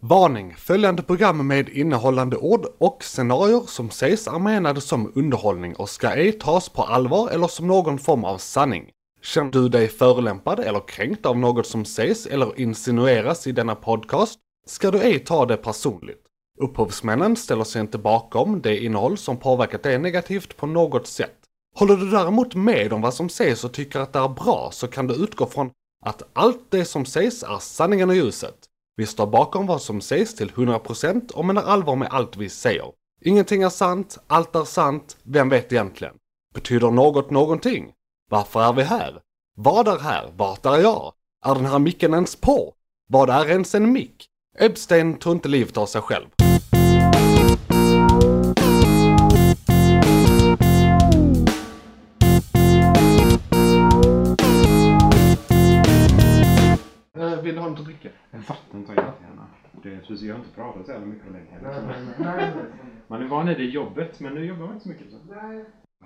Varning! Följande program med innehållande ord och scenarier som sägs är menade som underhållning och ska ej tas på allvar eller som någon form av sanning. Känner du dig förolämpad eller kränkt av något som sägs eller insinueras i denna podcast ska du ej ta det personligt. Upphovsmännen ställer sig inte bakom det innehåll som påverkat dig negativt på något sätt. Håller du däremot med om vad som sägs och tycker att det är bra så kan du utgå från att allt det som sägs är sanningen och ljuset. Vi står bakom vad som sägs till 100% och menar allvar med allt vi säger. Ingenting är sant, allt är sant, vem vet egentligen? Betyder något någonting? Varför är vi här? Vad är här? Vart är jag? Är den här micken ens på? Vad är ens en mick? Epstein tog inte livet av sig själv. Vill du ha något att dricka? Vatten tar jag jättegärna. Det är precis, jag har inte pratat så jävla mycket längre. Man är van i det jobbet, men nu jobbar man inte så mycket. Så.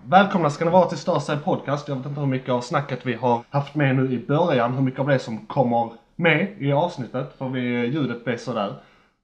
Välkomna ska ni vara till Starside Podcast. Jag vet inte hur mycket av snacket vi har haft med nu i början, hur mycket av det som kommer med i avsnittet, för vi, ljudet blev sådär.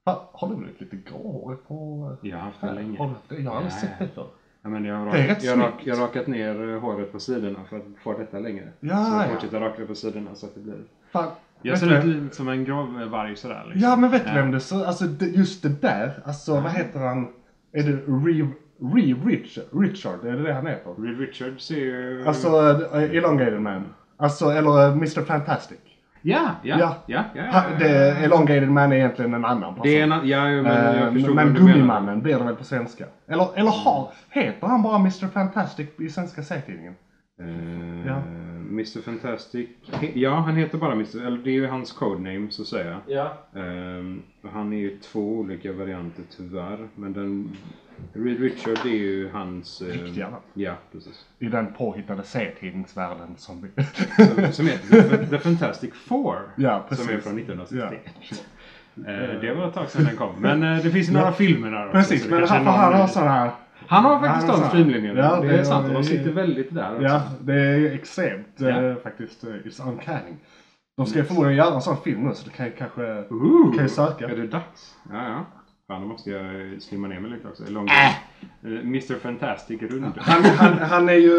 Fan, Har du blivit lite gråhårig på... Jag har haft det länge. Har du? Jag har aldrig sett det förr. Ja, men jag, har Det är rakat, rätt jag, rak, jag har rakat ner eh, håret på sidorna för att få detta längre. Ja, så jag ja. fortsätter raka det på sidorna så att det blir... Fan, Jag ser ut lite som en gravvarg sådär. Liksom. Ja men vet du vem det? Så, alltså just det där, alltså vad heter han? Är det Reeve, Reeve Richard? Richard, är det det han heter? Reed Richards är ju... Alltså uh, Elongated Man. Alltså, eller uh, Mr Fantastic. Ja, ja, Ja. ja. ja, ja, Ha, ja, det, ja. Elongated Man är egentligen en annan person. Det är en. Ja, men jag Eh, men. Gummimannen blir det väl på svenska? Eller, eller har, heter han bara Mr Fantastic i svenska serietidningen? Eh, Ja. Mr Fantastic. Ja, han heter bara Mr. Eller det är ju hans codename så att säga. Ja. Ehm, han är ju två olika varianter tyvärr. Men den... Reed Richard är ju hans... eh, Riktiga namn. Ja, precis. I den påhittade serietidningsvärlden som vi... Som, som heter The, Fantastic Four. Ja, precis. Som är från 1963. Ja. Eh, det var ett tag sedan den kom. Men eh, det finns ju några filmer där också, Precis, men han, han har sån här... Han har faktiskt han så- streamlinjerna. Ja, det det- är sant. Och de sitter väldigt där också. Ja, det är extremt Ja. eh, faktiskt. eh, It's uncanny. De ska förmodligen göra en sån film nu så det kan kanske... Ooh, Kan söka? Är det dags? Ja, ja. Fan, då måste jag eh, slimma ner mig lite också. Lång Äh. Mr Fantastic rund. Han, han, han är ju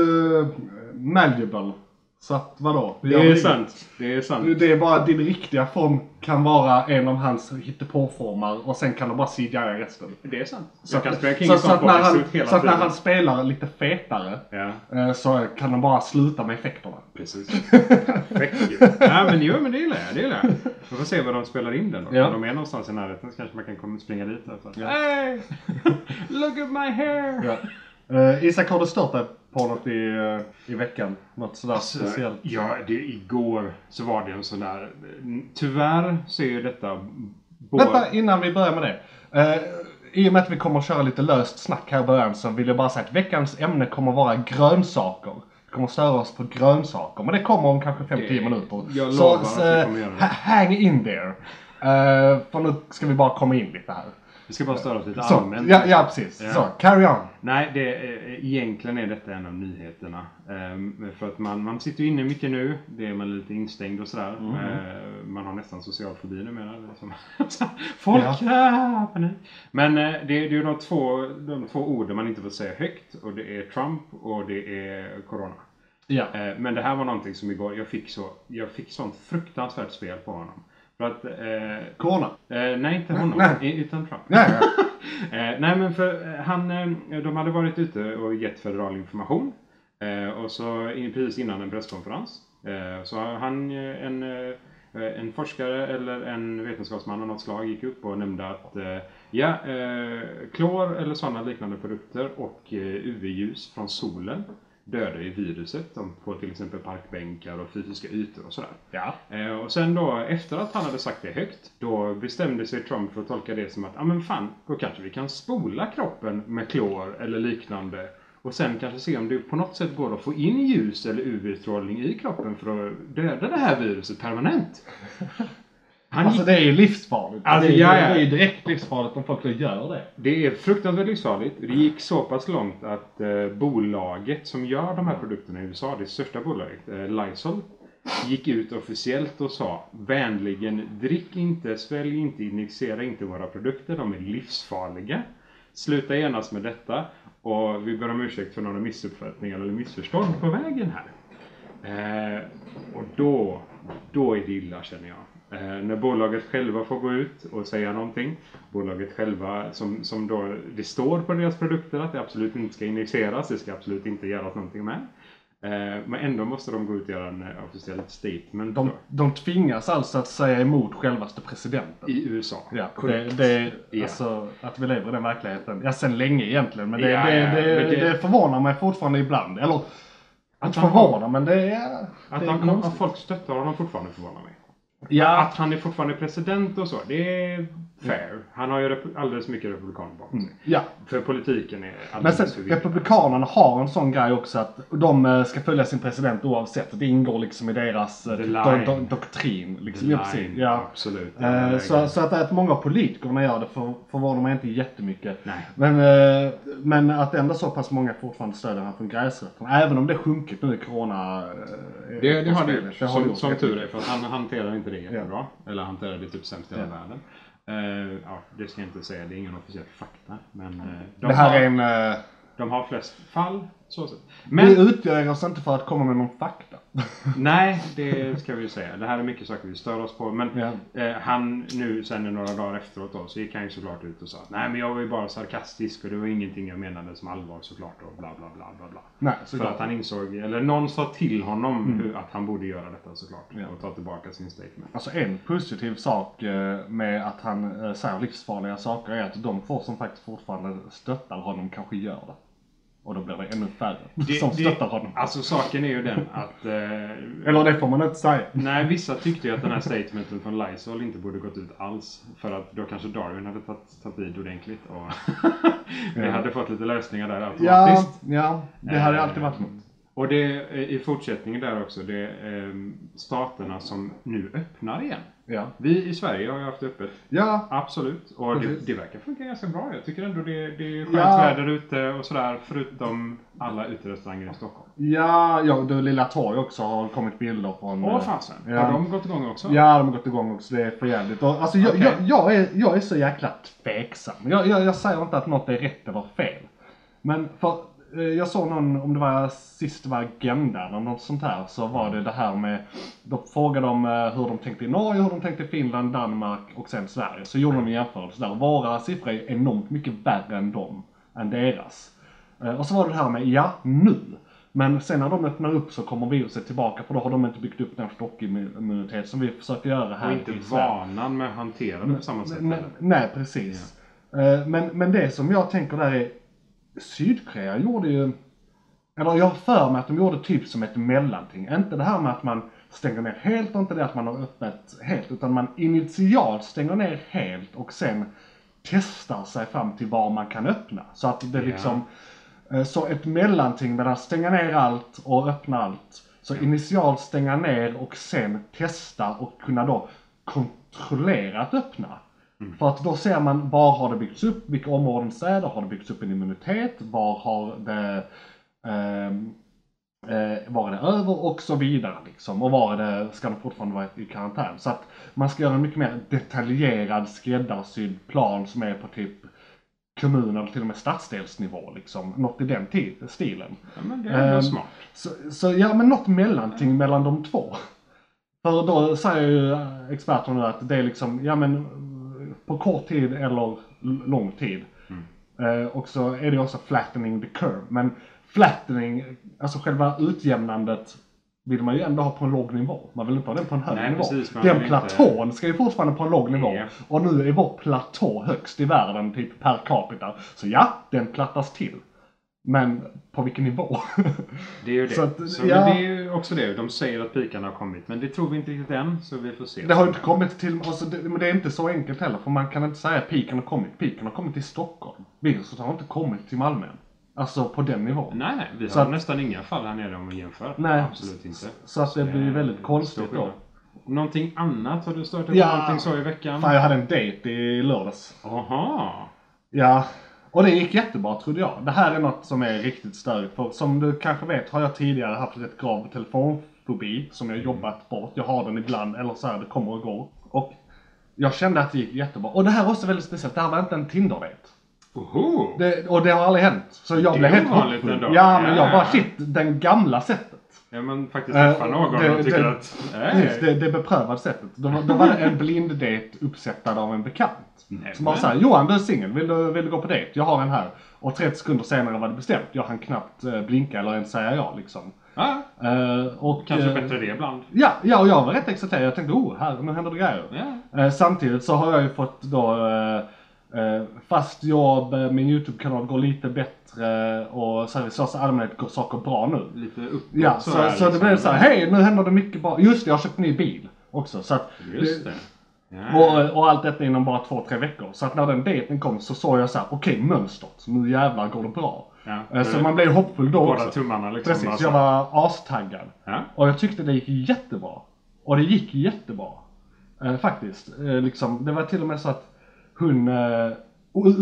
malleable. Så att vadå? Det är sant. Det är sant. Det är bara din riktiga form kan vara en av hans hittepåformar och sen kan de bara CGI resten. Det är sant. Så att, så, så att när han, så att när han spelar lite fetare Ja, eh, så kan de bara sluta med effekterna. precis. Perfekt ju. Ja, men jo, men det gillar jag. Det gillar jag. Vi får se var de spelar in den då. Ja. Om de är någonstans i närheten så kanske man kan komma springa dit. där. Så. Hey! Look at my hair! Ja. Eh, Isak, har du stört dig på något i, eh, i veckan? Något sådär Alltså, speciellt? Ja, det, igår så var det en sån där... Tyvärr så är ju detta... Både, Vänta, innan vi börjar med det. Eh, I och med att vi kommer att köra lite löst snack här i början så vill jag bara säga att veckans ämne kommer att vara grönsaker. Vi kommer att störa oss på grönsaker, men det kommer om kanske 5-10 Det- minuter. jag så, lovar att så, vi kommer göra det. ha- hang in there. Uh, för nu ska vi bara komma in lite här. Vi ska bara störa oss lite Så, allmänt. ja, ja, precis. Ja. Så, carry on. Nej, det, är- egentligen är detta en av nyheterna. Ehm, för att man, man sitter ju inne mycket nu. Det är man lite instängd och sådär. Mm. Ehm, man har nästan social fobi numera. Liksom. Folk Ja. panik. Men eh, det, det är ju de två, de två orden man inte får säga högt. Och det är Trump och det är Corona. Ja. Eh, Men det här var någonting som igår, jag fick så, jag fick sånt fruktansvärt spel på honom. För att, eh, Corona. eh, nej inte honom, Nej. i- utan Trump. Ja, ja. Eh, nej men för eh, han, eh, de hade varit ute och gett federal information. Eh, och så in, precis innan en presskonferens. Så han, en, en forskare eller en vetenskapsman av något slag gick upp och nämnde att ja, klor eller sådana liknande produkter och UV-ljus från solen dödar ju viruset de på till exempel parkbänkar och fysiska ytor och sådär. ja. Eh, och sen då efter att han hade sagt det högt, då bestämde sig Trump för att tolka det som att, ja ah, men fan, då kanske vi kan spola kroppen med klor eller liknande. Och sen kanske se om det på något sätt går att få in ljus eller UV-strålning i kroppen för att döda det här viruset permanent. Han Alltså gick, det är ju livsfarligt. Alltså, det, är, ja, det är ju direkt livsfarligt om folk gör det. det är fruktansvärt livsfarligt. Det gick så pass långt att eh, bolaget som gör de här produkterna i USA, det största bolaget, eh, Lysol, gick ut officiellt och sa vänligen drick inte, svälj inte, injicera inte våra produkter, de är livsfarliga. Sluta genast med detta och vi ber om ursäkt för några missuppfattningar eller missförstånd på vägen här. Eh, och då, då är det illa känner jag. Eh, när bolaget själva får gå ut och säga någonting. Bolaget själva, som, som då det står på deras produkter att det absolut inte ska injiceras, det ska absolut inte göras någonting med. Eh, men ändå måste de gå ut och göra en eh, officiell statement De, då, de tvingas alltså att säga emot självaste presidenten. i USA. Ja, det, Korrekt. det, Ja. alltså att vi lever i den verkligheten. Ja, sen länge egentligen. Men det, Ja, det, det, men det- det förvånar mig fortfarande ibland. Eller, inte han förvånar, men det är... Att, det är han, att folk stöttar honom fortfarande förvånar mig. Ja, Att han är fortfarande president och så, det fair. Han har ju alldeles mycket republikaner bakom sig. ja. För politiken är Men alldeles sen, för viktig. Republikanerna har en sån grej också att de eh, ska följa sin president oavsett. Det ingår liksom i deras eh, do, do, doktrin. Liksom. Ja, Ja. Absolut. Eh, Så, så att, att många av politikerna gör det för, förvånar mig inte jättemycket. Nej. Men, men att ändå så pass många fortfarande stödjer han från gräsrötterna. Även om det sjunkit nu i corona. Det, det har det. Det har som, gjort som tur är. För att han hanterar inte det jättebra. Eller hanterar det typ sämst i hela Ja. världen. Eh, ja, det ska jag inte säga. Det är ingen officiell fakta. Men de, Det här har, är en... eh, de har flest fall. Så sett. Vi Men utger oss inte för att komma med någon fakta. nej, det ska vi ju säga. Det här är mycket saker vi stör oss på. Men Ja. eh, han nu sen några dagar efteråt då, så gick han ju såklart ut och sa att nej men jag var ju bara sarkastisk och det var ingenting jag menade som allvar såklart och bla bla bla bla bla. Nej, För såklart. att han insåg, eller någon sa till honom hur, att han borde göra detta såklart. Ja. Och ta tillbaka sin statement. Alltså en positiv sak eh, med att han eh, säger livsfarliga saker är att de få som faktiskt fortfarande stöttar honom kanske gör det. Och då blir det ännu färre som stöttar honom. Alltså saken är ju den att... Eh, Eller det får man inte säga. Nej, vissa tyckte ju att den här statementen från Lysol inte borde gått ut alls. För att då kanske Darwin hade tagit, tagit vid ordentligt och vi Ja. hade fått lite lösningar där Ja, automatiskt. ja, det hade alltid varit något. Och det eh, i fortsättningen där också, det är eh, staterna som nu öppnar igen. Ja. Vi i Sverige har ju haft öppet, Ja, absolut. Och det, det verkar funka ganska bra. Jag tycker ändå det, det är skönt Ja. väder ute och sådär, förutom alla uterestauranger i Stockholm. ja, ja, du Lilla Torg också har kommit bilder från... Åh fasen, Ja. har de gått igång också? Ja, de har gått igång också. Det är för jävligt. Och, alltså, jag, Okej. jag, jag, är, jag är så jäkla tveksam. Jag, jag, jag säger inte att något är rätt eller fel. Men för, jag såg någon, om det var sist det var Agenda eller något sånt här, så var det det här med, då frågade de eh, hur de tänkte i Norge, hur de tänkte i Finland, Danmark och sen Sverige. Så gjorde de en jämförelse där. Våra siffror är enormt mycket värre än dem, än deras. Eh, Och så var det det här med, ja, nu. Men sen när de öppnar upp så kommer viruset tillbaka för då har de inte byggt upp den stockimmunitet som vi försöker göra här Och inte i Sverige. vanan med att hantera det på samma sätt. Nej, nej, precis. Eh, Men, men det som jag tänker där är, Sydkorea gjorde ju, eller jag har för mig att de gjorde typ som ett mellanting. Inte det här med att man stänger ner helt och inte det att man har öppet helt. Utan man initialt stänger ner helt och sen testar sig fram till var man kan öppna. Så att det liksom, eh, så ett mellanting mellan att stänga ner allt och öppna allt. Så initialt stänga ner och sen testa och kunna då kontrollera att öppna. För att då ser man var har det byggts upp, vilka områden städer har det byggts upp en immunitet, var har det ehm, eh, var är det över och så vidare liksom. Och var är det, ska de fortfarande vara i karantän. Så att man ska göra en mycket mer detaljerad skräddarsydd plan som är på typ kommun eller till och med stadsdelsnivå liksom. Något i den ti- stilen. Ja, men det är Ehm, smart. Så, så ja, men något mellanting mellan de två. För då säger ju eh, experterna att det är liksom, ja men eh, på kort tid eller lång tid. Eh, och så är det också flattening the curve. Men flattening, alltså själva utjämnandet vill man ju ändå ha på en låg nivå. Man vill inte ha den på en hög Nej, nivå. precis, den vill inte- platån ska ju fortfarande på en låg nivå. Ja. Och nu är vår platå högst i världen, typ per capita. Så ja, den plattas till. Men på vilken nivå? Det är ju det. Så Så att, men ja. det är ju också det. De säger att pikarna har kommit. Men det tror vi inte riktigt än. Så vi får se. Det har ju inte kommit till, alltså det, men det är inte så enkelt heller. För man kan inte säga att piken har kommit. Piken har kommit till Stockholm. Viruset har inte kommit till Malmö än. Alltså på den nivån. Nej, nej. Vi Så har att- nästan inga fall här nere om vi jämför. Nej. Absolut inte. Så att det blir är väldigt konstigt då. Någonting annat? Har du stört dig på Ja. någonting så i veckan? Fan, jag hade en dejt i lördags. Aha. Ja. Och det gick jättebra trodde jag. Det här är något som är riktigt störigt. För som du kanske vet har jag tidigare haft ett grav fobi som jag jobbat bort. Jag har den ibland, eller så här, det kommer och går. Och jag kände att det gick jättebra. Och det här var också väldigt speciellt, det här var inte en Tinder-date. Det, och det har aldrig hänt. Så jag Det blev helt hoppfull. Ja, men jag Ja. bara shit, den gamla sättet. Ja men faktiskt Eh, träffa någon det- och tycker det- att... Precis, Nej. det, det beprövade sättet. Då, var- då var det en blind-date uppsättad av en bekant. Nej, Som bara såhär, Johan du är singel, vill du, vill du gå på dejt? Jag har en här. Och 30 sekunder senare var det bestämt. Jag hann knappt eh, blinka eller ens säga ja liksom. Ja, Eh, och, kanske eh, bättre det ibland. Ja, ja, och jag var rätt exalterad. Jag tänkte, oh, här, nu händer det grejer. Ja. Eh, samtidigt så har jag ju fått då fast jobb, eh, min YouTube-kanal går lite bättre och så här, i största allmänhet går saker bra nu. Lite uppåt Ja, så, så, här, det liksom. blev så här, hej nu händer det mycket bra. Just det, jag har köpt ny bil också. Så att, Just det. Ja. och, och allt detta inom bara två, tre veckor. Så att när den dejten kom så såg jag så här, okej mönstret, nu jävlar går det bra. Ja, Eh, Så det- man blev hoppfull då Båda också. tummarna liksom. Precis, bara så. jag var astaggad. Ja. Och jag tyckte det gick jättebra. Och det gick jättebra. Eh, faktiskt. Eh, liksom, det var till och med så att hon, eh,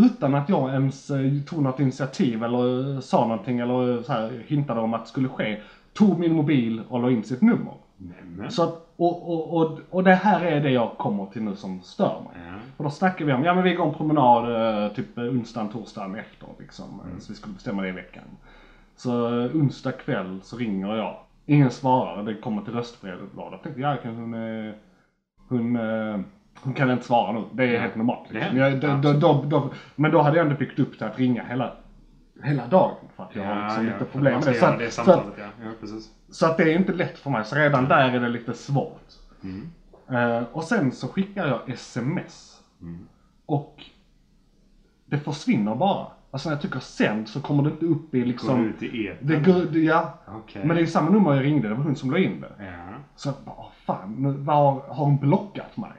utan att jag ens eh, tog något initiativ eller eh, sa någonting eller så här, hintade om att det skulle ske, tog min mobil och la in sitt nummer. Nämen. Så att, och, och, och, och det här är det jag kommer till nu som stör mig. Ja. Och då snackar vi om, ja men vi går en promenad typ onsdagen, torsdagen efter liksom. Mm. Så vi skulle bestämma det i veckan. Så onsdag kväll så ringer jag. Ingen svarar, det kommer till röstbrevet. Jag tänkte, ja kan hon, eh, hon, hon kan inte svara nu. Det är Ja. helt normalt. Det Liksom. Jag, då, då, då, men då hade jag ändå byggt upp till att ringa hela, hela dagen. För att jag har liksom lite problem med det. Så att, det så, att, så att det är inte lätt för mig. Så redan där är det lite svårt. Mm. Eh, och sen så skickar jag sms. Mm. Och det försvinner bara. Alltså när jag trycker sänd så kommer det inte upp i Går liksom... ut i etern. Det går, det- ja. Okej. Men det är samma nummer jag ringde, det var hon som la in det. Ja. Så jag bara, "Åh, fan, nu, var, har hon blockat mig?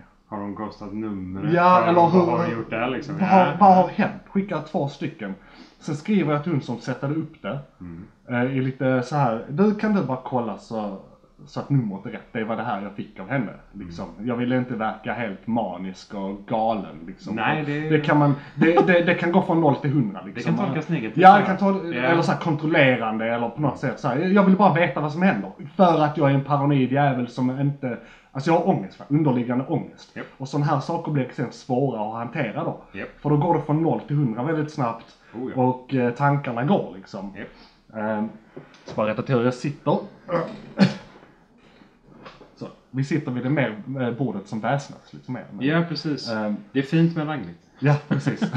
De ghostat numret? Ja, Vad- eller Vad hur- har de gjort där liksom? Vad har, vad har hänt? Skickar två stycken. Sen skriver jag till hon som sättade upp det. Mm. Eh, I lite så här, du kan du bara kolla så, så att numret är rätt. Det var det här jag fick av henne. Liksom. Jag ville inte verka helt manisk och galen. Liksom. Nej, det- det kan man, det, det, det kan gå från 0 till 100. Liksom. Det kan tolkas negativt, Ja, det kan ta, Ja. eller så här kontrollerande eller på något sätt så här. Jag vill bara veta vad som händer. För att jag är en paranoid jävel som inte, alltså jag har ångest, underliggande ångest. Japp. Och sådana här saker blir extremt svåra att hantera då. Japp. För då går det från 0 till 100 väldigt snabbt. Oh, ja. Och eh, tankarna går liksom. Japp. Ehm, så bara rätta till hur jag sitter. Så, vi sitter vid det mer eh, bordet som väsnas lite mer. Men, Ja, precis. ehm, Det är fint men raggligt. ja, precis.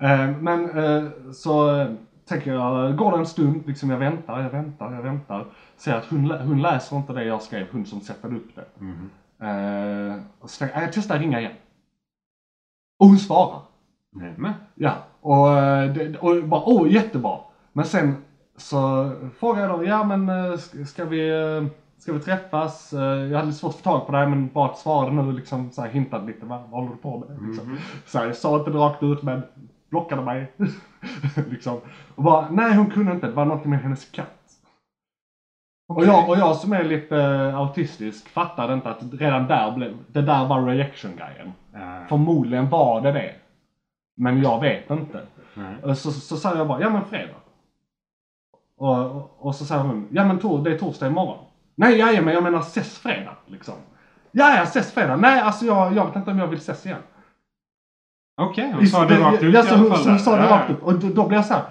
Ehm, men eh, så eh, tänker jag, går det en stund, liksom jag väntar, jag väntar, jag väntar. Ser att hon, lä- hon läser inte det jag skrev, hon som sätter upp det. Mhm. Uh, och så tänker jag, jag testar ringa igen. Och hon svarar. Nämen. Ja, och, eh, det, och bara åh jättebra. Men sen så frågade jag då, ja men eh, ska- vi, ska vi träffas? Jag hade lite svårt att få tag på dig men bara svarade nu liksom så här, hintade lite, vad, vad håller du på med? Liksom. Mhm. Så här, jag sa inte det rakt ut men blockade mig. liksom. Och bara, nej hon kunde inte, det var något med hennes katt. Och, jag, och jag som är lite eh, autistisk fattade inte att redan där blev, det där var reaction-grejen. Ja. Förmodligen var det det. Men jag vet inte. Nej. Och Så, så sa jag bara, ja men fredag. Och, och, så sa hon, ja men tor, det är torsdag imorgon. Nej, ja, men jag menar ses fredag liksom. Ja, ja, ses fredag. Nej, alltså jag, jag vet inte om jag vill ses igen. Okej, hon sa det rakt ut i så, alla hon, fall. så hon sa det rakt ut. Och då, då blev jag så här.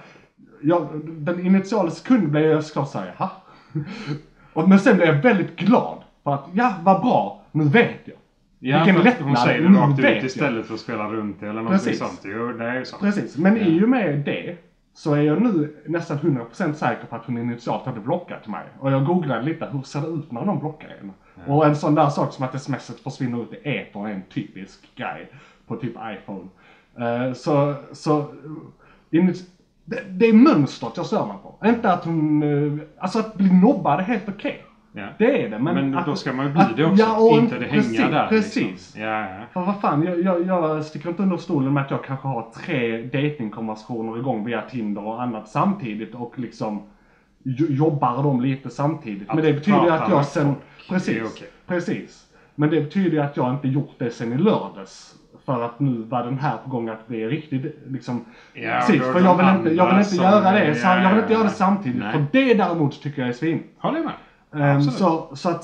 Jag, den initiala sekunden blev jag såklart såhär, jaha. Och, men sen blev jag väldigt glad. För att, ja vad bra, nu vet jag. Ja, Vilken att hon lättnad, säger det rakt ut jag. istället för att spela runt eller någonting Precis. sånt. Jo, det är sant. Precis, men Ja. i och med det så är jag nu nästan 100% säker på att hon initialt hade blockat mig. Och jag googlade lite, hur ser det ut när de blockar en? Och en sån där sak som att smset försvinner ut i etern är en typisk grej på typ iPhone. Eh, så, så, det, det är mönstret jag stör mig på. Inte att hon, eh, alltså att bli nobbad är helt okej. Ja. Det är det, men, Men, att, då ska man ju bli att- det också. ja, inte det hänga precis, där. Precis. Liksom. Ja, ja. För vad fan, jag, jag, jag sticker inte under stolen med att jag kanske har tre datingkonversationer igång via Tinder och annat samtidigt och liksom jo- jobbar dem lite samtidigt. Men Att det betyder ju att jag sen... Precis. okej. Precis. Men det betyder ju att jag inte gjort det sen i lördags. För att nu var den här på gång att bli riktigt liksom... Ja, precis, för jag vill inte, jag vill inte göra det. Så ja, jag vill inte göra det samtidigt. Nej. För det däremot tycker jag är svin. Håller med. Ehm, Absolut. så, så att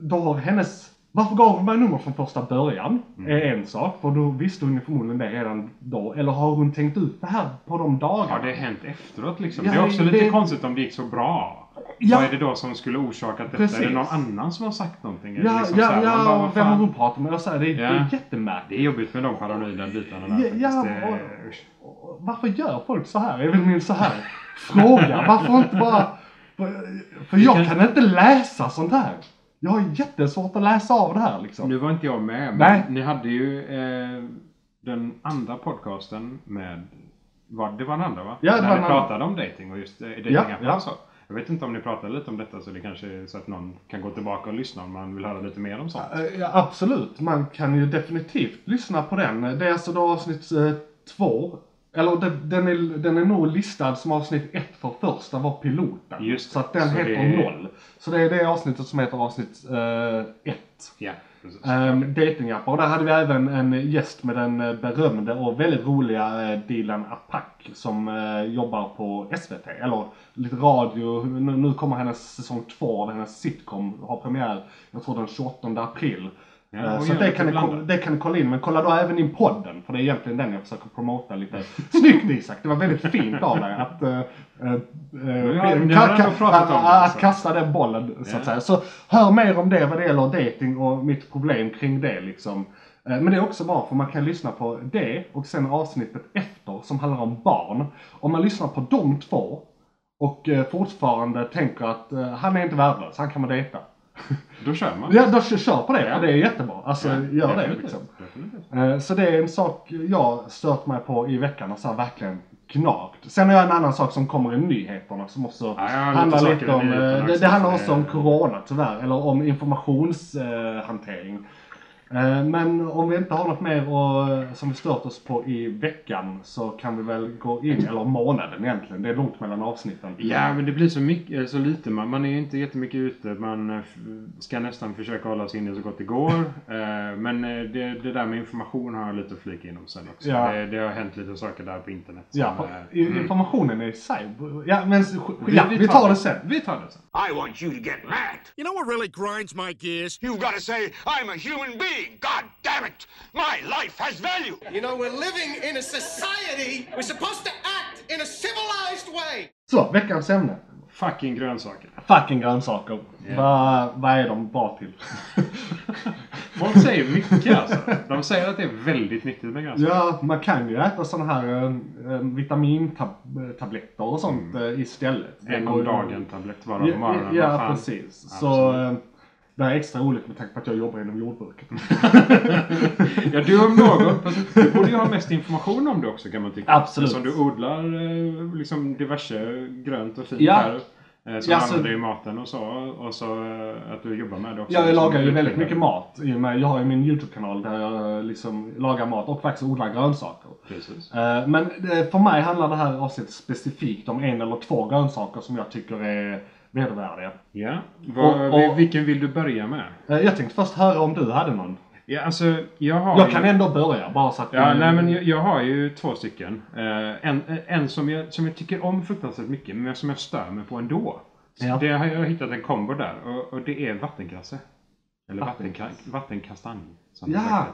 då har hennes... Varför gav hon mig nummer från första början? Mm. Är en sak, för då visste hon ju förmodligen det redan då. Eller har hon tänkt ut det här på de dagarna? Har det hänt efteråt liksom? Ja, det är också lite det- konstigt om det gick så bra. Ja. Vad är det då som skulle orsakat detta? Precis. Är det någon annan som har sagt någonting? Det Ja, liksom så ja, här, bara, ja, vad och vem har hon pratat med? Jag säger, det, är- det Ja. är jättemärkligt. Det är jobbigt med de paranoida bitarna där Ja, Det- och- Och Varför gör folk så här? är väl min så här fråga. Varför inte bara... För, jag kan- inte läsa sånt här. Jag har jättesvårt att läsa av det här liksom. Nu var inte jag med, men Nej. ni hade ju eh, den andra podcasten med... Var, det var den andra va? Ja, det Där var ni pratade om dating och just eh, Ja, datingappar ja. och så. Jag vet inte om ni pratade lite om detta så det kanske är så att någon kan gå tillbaka och lyssna om man vill höra lite mer om sånt. Ja, absolut, man kan ju definitivt lyssna på den. Det är alltså då avsnitt eh, två. Eller det, den, är, den är nog listad som avsnitt ett för första var piloten. Just så att den så heter det- noll. Så det är det avsnittet som heter avsnitt eh, ett. Ja. Um, ehm, datingappar. Och där hade vi även en gäst med den eh, berömde och väldigt roliga eh, uh, Dilan Apak som uh, jobbar på SVT. Eller lite radio. Nu, nu kommer hennes säsong två av hennes sitcom. Har premiär, jag tror den 28 april. Ja, Eh, så det kan, ni, det kan ni kolla in. Men kolla då även in podden. För det är egentligen den jag försöker promota lite. Snyggt Isak! Det var väldigt fint av dig att har ändå pratat om det, att alltså. kasta den bollen så att Ja. säga. Så hör mer om det vad det gäller dating och mitt problem kring det liksom. Men det är också bra för man kan lyssna på det och sen avsnittet efter som handlar om barn. Om man lyssnar på de två och fortfarande tänker att han är inte värdelös, han kan man dejta. Då kör man. Ja, då kör- på det, Ja. det är jättebra. Alltså, Ja, gör det definitivt, liksom. definitivt. Eh, Så det är en sak jag stört mig på i veckan och så här verkligen gnagt. Sen har jag en annan sak som kommer i nyheterna som också Ja, lite handlar lite i om, eh, det, det handlar så också det- om corona tyvärr, eller om informationshantering. Eh, Men om vi inte har något mer och, som vi stört oss på i veckan så kan vi väl gå in, eller månaden egentligen, det är långt mellan avsnitten. Ja, men det blir så, mycket, eh, så lite. Man, man är inte jättemycket ute. Man eh, ska nästan försöka hålla sig inne så gott det går. Eh, Men eh, det, det där med information har jag lite att flika in om sen också. Ja. Det, det har hänt lite saker där på internet. Ja, eh, för i- informationen är i sig. Ja, men ja, vi vi tar tar det. det sen. Vi tar det sen. I want you to get mad. You know what really grinds my gears? You've got to say, I'm a human being. God damn it. My life has value. You know, we're living in a society. We're supposed to act in a civilized way. Så, veckans ämne. Fucking grönsaker. Fucking grönsaker. Ja. Vad vad är de bra till? Folk säger mycket alltså. De säger att det är väldigt nyttigt med grönsaker. ja, man kan ju äta sådana här äh, vitamintabletter och sånt äh, istället. Det En om ju- dagen tablett var det Ja, på morgonen. ja, fan. precis. Så Absolut. äh, det här är extra roligt med tanke på att jag jobbar inom jordbruket. Ja, du om någon. fast Du borde ju ha mest information om det också kan man tycka. Absolut. Som du odlar eh, liksom diverse grönt och fint Ja. här. eh, Som Ja, använder i maten och så. Och så eh, att du jobbar med det också. Jag liksom, lagar ju väldigt utvecklar. mycket mat. I och med, jag har ju min YouTube-kanal där jag liksom lagar mat och faktiskt odlar grönsaker. Precis. Men för mig handlar det här avsnittet specifikt om en eller två grönsaker som jag tycker är vedervärdiga. Ja. Vad, Och- och- vilken vill du börja med? Eh, Jag tänkte först höra om du hade någon. Ja, alltså, jag har Jag ju... kan ändå börja bara så att Ja, vi- nej men jag, jag har ju två stycken. Eh, en en som, jag, som jag tycker om fruktansvärt mycket, men som jag stör mig på ändå. Så Ja. Det har jag hittat en kombo där och, och det är vattenkrasse. Eller vattenkastanj. Det Ja.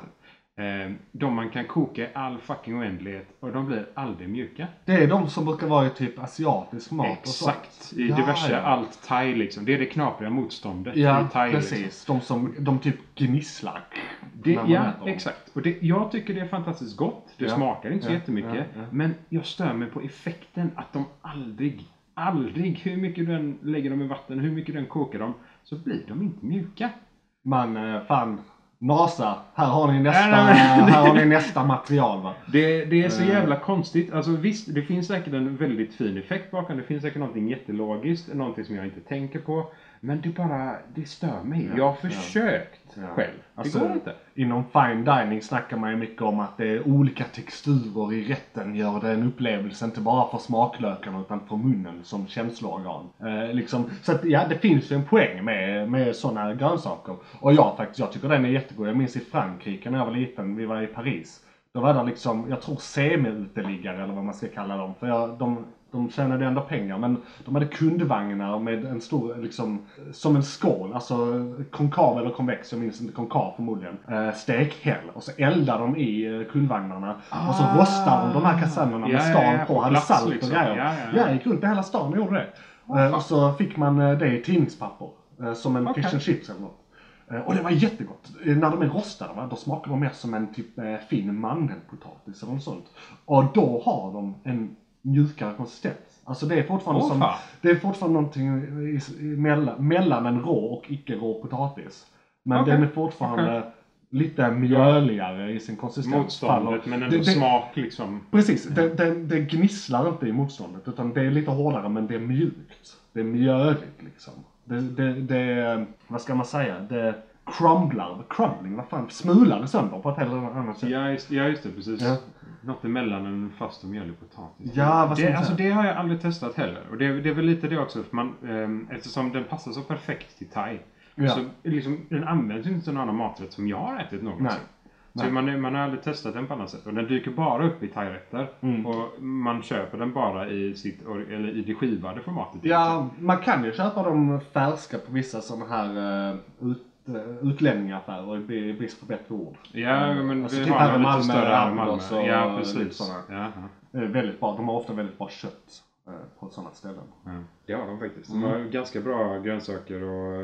Eh, de man kan koka i all fucking oändlighet och de blir aldrig mjuka. Det är de som brukar vara i typ asiatisk mat och sånt. Exakt. I Ja, diverse ja. allt thai liksom. Det är det knapriga motståndet Ja, i thai. precis. Liksom. De som de typ gnisslar. Det, ja, exakt. Och det, jag tycker det är fantastiskt gott. Det Ja. smakar inte så Ja, jättemycket. Men jag stör mig på effekten att de aldrig, aldrig, hur mycket du än lägger dem i vatten, hur mycket du än kokar dem, så blir de inte mjuka. Man, eh, fan. NASA, här har ni nästa, Nej, nej, men- här har ni nästa material va. Det, det är så Eh. jävla konstigt. Alltså visst, det finns säkert en väldigt fin effekt bakom. Det finns säkert någonting jättelogiskt, någonting som jag inte tänker på. Men det bara, det stör mig. Ja, jag har försökt Ja. själv. Alltså, det går inte. Inom fine dining snackar man ju mycket om att det är olika texturer i rätten gör det en upplevelse inte bara för smaklökarna utan för munnen som känsloorgan. Eh, liksom, så att ja, det finns ju en poäng med, med sådana grönsaker. Och jag faktiskt, jag tycker den är jättegod. Jag minns i Frankrike när jag var liten, vi var i Paris. Då var det liksom, jag tror semi-uteliggare eller vad man ska kalla dem. För jag, de De tjänade ändå pengar men de hade kundvagnar med en stor, liksom, som en skål, alltså konkav eller konvex, jag minns inte, konkav förmodligen. Eh, stekhäll. Och så eldade de i eh, kundvagnarna. och så rostade de de här kasernerna med Ja, ja, stan ja, på, på hade salt liksom. och grejer. Ja, ja, ja. Jag gick runt i hela stan och gjorde det. Eh, och så fick man eh, det i tidningspapper. eh, Som en Okej. fish and chips eller något. Eh, Och det var jättegott. När de är rostade va, då smakar de mer som en typ fin mandelpotatis eller något sånt. Och då har de en mjukare konsistens. Alltså det är fortfarande Åh, som, fan. det är fortfarande någonting i, i, mellan, mellan en rå och icke rå potatis. Men Okej, den är fortfarande lite mjöligare i sin konsistens. Motståndet men ändå Det- det- smak liksom. Precis, det, det, det gnisslar inte i motståndet utan det är lite hårdare men det är mjukt. Det är mjöligt liksom. Det, det, det vad ska man säga, det crumblar, crumbling, vad fan, smular sönder på ett helt annat sätt. Ja just, ja, just det, precis. Ja. Något emellan en fast och mjölig potatis. Ja, vad det, alltså, det har jag aldrig testat heller. Och det, det är väl lite det också, för man, ehm, eftersom den passar så perfekt till thai. Ja. Så liksom, den används ju inte som någon annan maträtt som jag har ätit någonsin. Nej. Så Nej. man, man har aldrig testat den på annat sätt. Och den dyker bara upp i thairätter. Mm. Och man köper den bara i, sitt, eller i det skivade formatet. Ja, man kan ju köpa dem färska på vissa sådana här uh, utlänningaffärer i brist på bättre ord. Ja, men Alltså vi typ har här i nog lite Malmö, större här Malmö. Och Ja, precis. sådana. Ja, Det är väldigt bra. De har ofta väldigt bra kött eh, på sådana ställen. ja. det har de faktiskt. Mm. De har ganska bra grönsaker och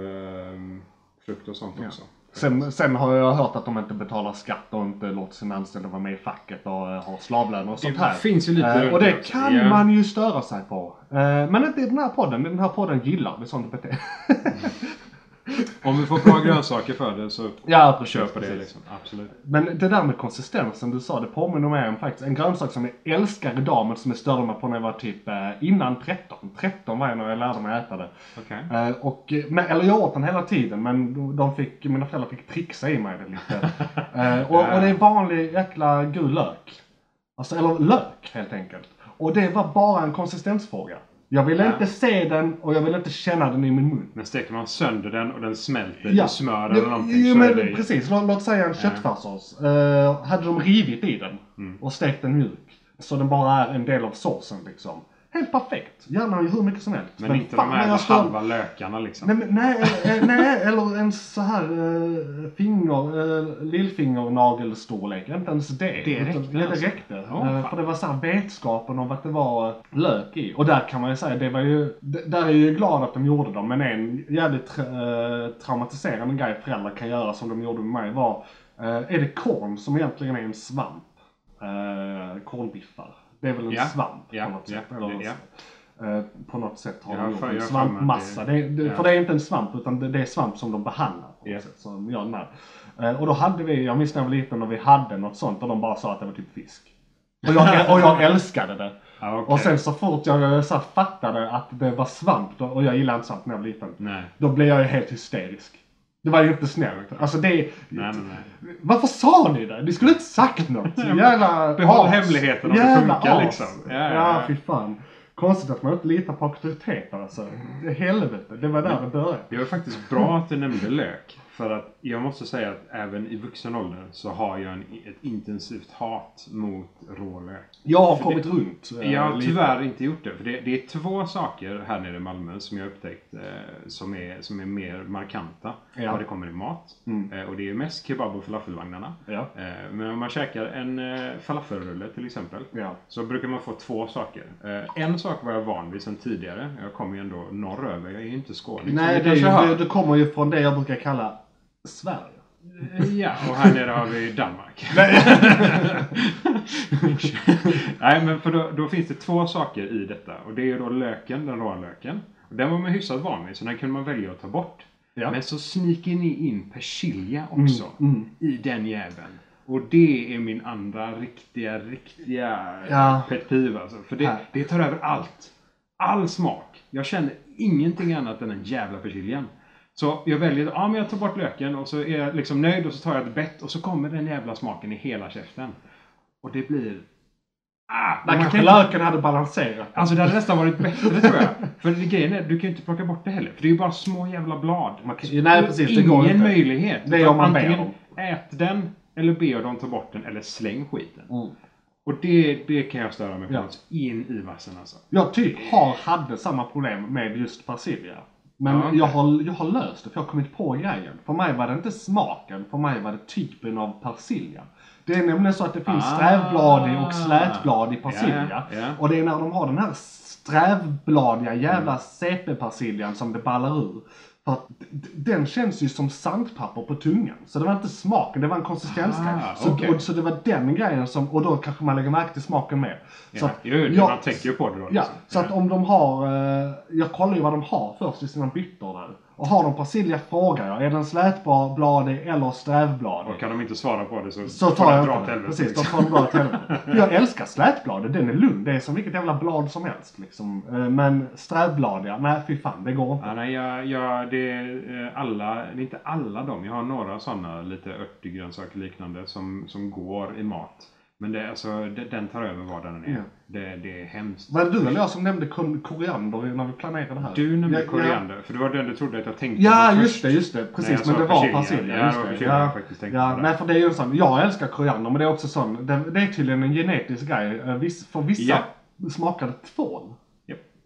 ehm, frukt och sånt också. Sen, sen har jag hört att de inte betalar skatt och inte låter sina anställda vara med i facket och eh, ha slavlöner och sånt här. finns ju lite Eh, och det det också. kan Ja. man ju störa sig på. Eh, men inte i den här podden. Den här podden gillar vi sånt beteende. Om vi får bra grönsaker för det så ja, precis. köper det precis. liksom. Absolut. Men det där med konsistensen du sa, det påminner mig om faktiskt en grönsak som jag älskar idag men som jag störde mig på när jag var typ eh, innan 13. 13 var jag när jag lärde mig äta det. Okej. Eh, och, eh, men, eller jag åt den hela tiden men de- fick, mina föräldrar fick trixa i mig det lite. Och, och det är vanlig jäkla gul lök. Alltså, eller lök helt enkelt. Och det var bara en konsistensfråga. Jag ville Ja. inte se den och jag ville inte känna den i min mun. Men steker man sönder den och den smälter i smör eller någonting jo, så men är det precis. Låt, låt säga en köttfärssås. Eh, hade de rivit i den Mm. och stekt den mjuk. Så den bara är en del av såsen liksom. Helt perfekt. Gärna hur mycket som helst. Men inte fan de här stör- halva lökarna liksom. Nej, men, nej, eller, eh, nej, eller en så här uh, finger, uh, lillfingernagelstorlek. Inte ens det. Det räckte Utan- ja, det alltså? räckte. Eh, fan. för det var så här vetskapen om att det var lök i. Och där kan man ju säga, det var ju, där är jag ju glad att de gjorde dem. Men en jävligt tra- eh, traumatiserande grej föräldrar kan göra som de gjorde med mig var, eh, är det korn som egentligen är en svamp? Kornbiffar. Det är väl en Ja, svamp ja, på något sätt. eller eh, på något sätt har de gjort för- en svampmassa. det- Det. För det är inte en svamp utan det, det är svamp som de behandlar. På något sätt, som gör den här. Eh, och då hade vi, jag minns när jag var liten och vi hade något sånt och de bara sa att det var typ fisk. Och jag, och jag älskade det. Okej. Och sen så fort jag eh, så fattade att det var svamp, då, och jag gillade inte svamp när jag var liten. Nej. Då blev jag ju helt hysterisk. Det var ju inte snällt. Alltså det... Nej, nej, nej. Varför sa ni det? Ni skulle inte sagt något. Jävla Behåll hemligheten om det Jävla funkar, as. liksom. Ja, Ja, ja, fy fan. Konstigt att man inte litar på auktoriteter alltså. Det- Helvete, det var där det började. Det var faktiskt bra att du nämnde lök. För att jag måste säga att även i vuxen ålder så har jag en, ett intensivt hat mot rålök. Jag har För kommit runt. eh, Jag har lite. tyvärr inte gjort det. För det, det är två saker här nere i Malmö som jag upptäckt eh, som, är, som är mer markanta Ja. vad det kommer i mat. Mm. Eh, och det är mest kebab och falafelvagnarna. Ja. Eh, men om man käkar en eh, falafelrulle till exempel. Ja. Så brukar man få två saker. Eh, en sak var jag van vid sedan tidigare. Jag kommer ju ändå norröver. Jag är ju inte skåning. Nej, det, det, det kommer ju från det jag brukar kalla Sverige. Ja, och här nere har vi Danmark. Nej, men för då, då finns det två saker i detta. Och det är då löken, den råa löken. Och den var man hyfsat van vid, så den kunde man välja att ta bort. Ja. Men så sniker ni in persilja också mm. i den jäveln. Och det är min andra riktiga, riktiga Ja. pet peeve alltså. För det, det tar över allt. All smak. Jag känner ingenting annat än den jävla persiljan. Så jag väljer, ja men jag tar bort löken och så är jag liksom nöjd och så tar jag ett bett och så kommer den jävla smaken i hela käften. Och det blir... Ah, Där kanske kan- löken hade balanserat. Alltså det hade nästan varit bättre tror jag. För det- grejen är, du kan ju inte plocka bort det heller. För det är ju bara små jävla blad. Man kan- nej, precis, det Ingen går inte. möjlighet. Det är om man ber ät den, eller be dem ta bort den, eller släng skiten. Mm. Och det, det kan jag störa mig på Ja. något in i vassen alltså. Jag typ har, hade samma problem med just persilja. Men Ja, jag, har, jag har löst det för jag har kommit på grejen. För mig var det inte smaken, för mig var det typen av persilja. Det är nämligen så att det finns Ah. strävbladig och slätbladig persilja. Ja, ja. Och det är när de har den här strävbladiga jävla CP-persiljan som det ballar ur. För att den känns ju som sandpapper på tungan. Så det var inte smaken, det var en konsistensgrej. Ah, så, okej. och, så det var den grejen som, och då kanske man lägger märke till smaken mer. Så Ja. att Jo, det, jag- man tänker ju på det då. Ja, liksom. så att om de har, eh, jag kollar ju vad de har först i sina byttor där. Och har de persilja frågar jag, är den slätbladig eller strävbladig? Och kan de inte svara på det så, Så tar jag dra åt helvete, Precis, då liksom. får de dra åt helvete. Jag älskar slätbladet, den är lugn. Det är som vilket jävla blad som helst liksom. Eh, Men strävbladiga, nej fy fan, det går inte. Ja, nej, jag, jag, det är eh, alla, det är inte alla de. Jag har några sådana lite örtgrönsaker liknande som, som går i mat. Men det, alltså, det, den tar över vad den är. Ja. Det, det är hemskt. Var det du eller jag som nämnde koriander när vi planerade det här? Du nämnde Ja, ja. koriander, för det var den du trodde att jag tänkte Ja, på just först. det, just det. Precis, men det var persilja. Ja, just det det. persilja faktiskt tänkte ja, på där. nej, för det är ju sån. Jag älskar koriander, men det är också sån. Det, det är tydligen en genetisk grej. Eh, för vissa smakar det tvål.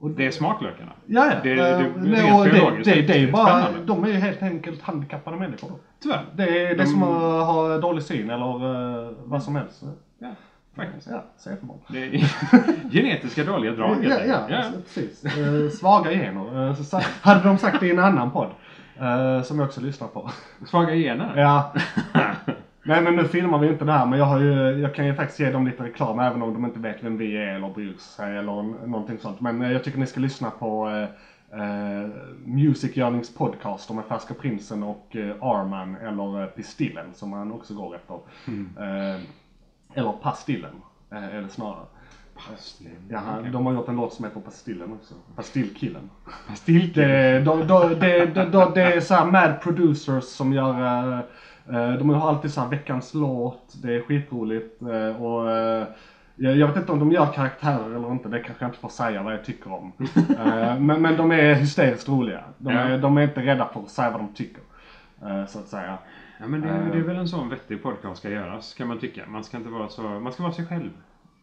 Japp. Det är smaklökarna. Ja, ja. Det- det- Eh, det- och det, det, det är bara, de är ju helt enkelt handikappade människor. då. Tyvärr. Det är, De- som att ha dålig syn eller eh, vad som helst. Ja, faktiskt. Ja, är genetiska dåliga drag. Ja, enkelt. ja, alltså, precis. Eh, svaga gener. Hade de sagt det i en annan podd. som jag också lyssnar på. Svaga gener. Ja. Nej men nu filmar vi inte det här men jag, har ju, jag kan ju faktiskt ge dem lite reklam även om de inte vet vem vi är eller bryr sig eller någonting sånt. Men eh, jag tycker ni ska lyssna på eh, eh, Music Yearnings podcast med Färska Prinsen och eh, Arman eller eh, Pistillen som han också går efter. Eh, eller Pastillen eh, är snarare. Ja, han, de har gjort en låt som heter Pastillen också. Pastillkillen. Det, de, de, de, det är så här mad producers som gör eh, eh, de har alltid så här veckans låt, det är skitroligt eh, och eh, jag, vet inte om de gör karaktärer eller inte, det kanske jag inte får säga vad jag tycker om. Eh, men, men de är hysteriskt roliga. De är, de är inte rädda för att säga vad de tycker. eh, Så att säga. Ja, men det, Eh. det är väl en sån vettig podcast ska göras, kan man tycka. Man ska inte vara så... Man ska vara sig själv.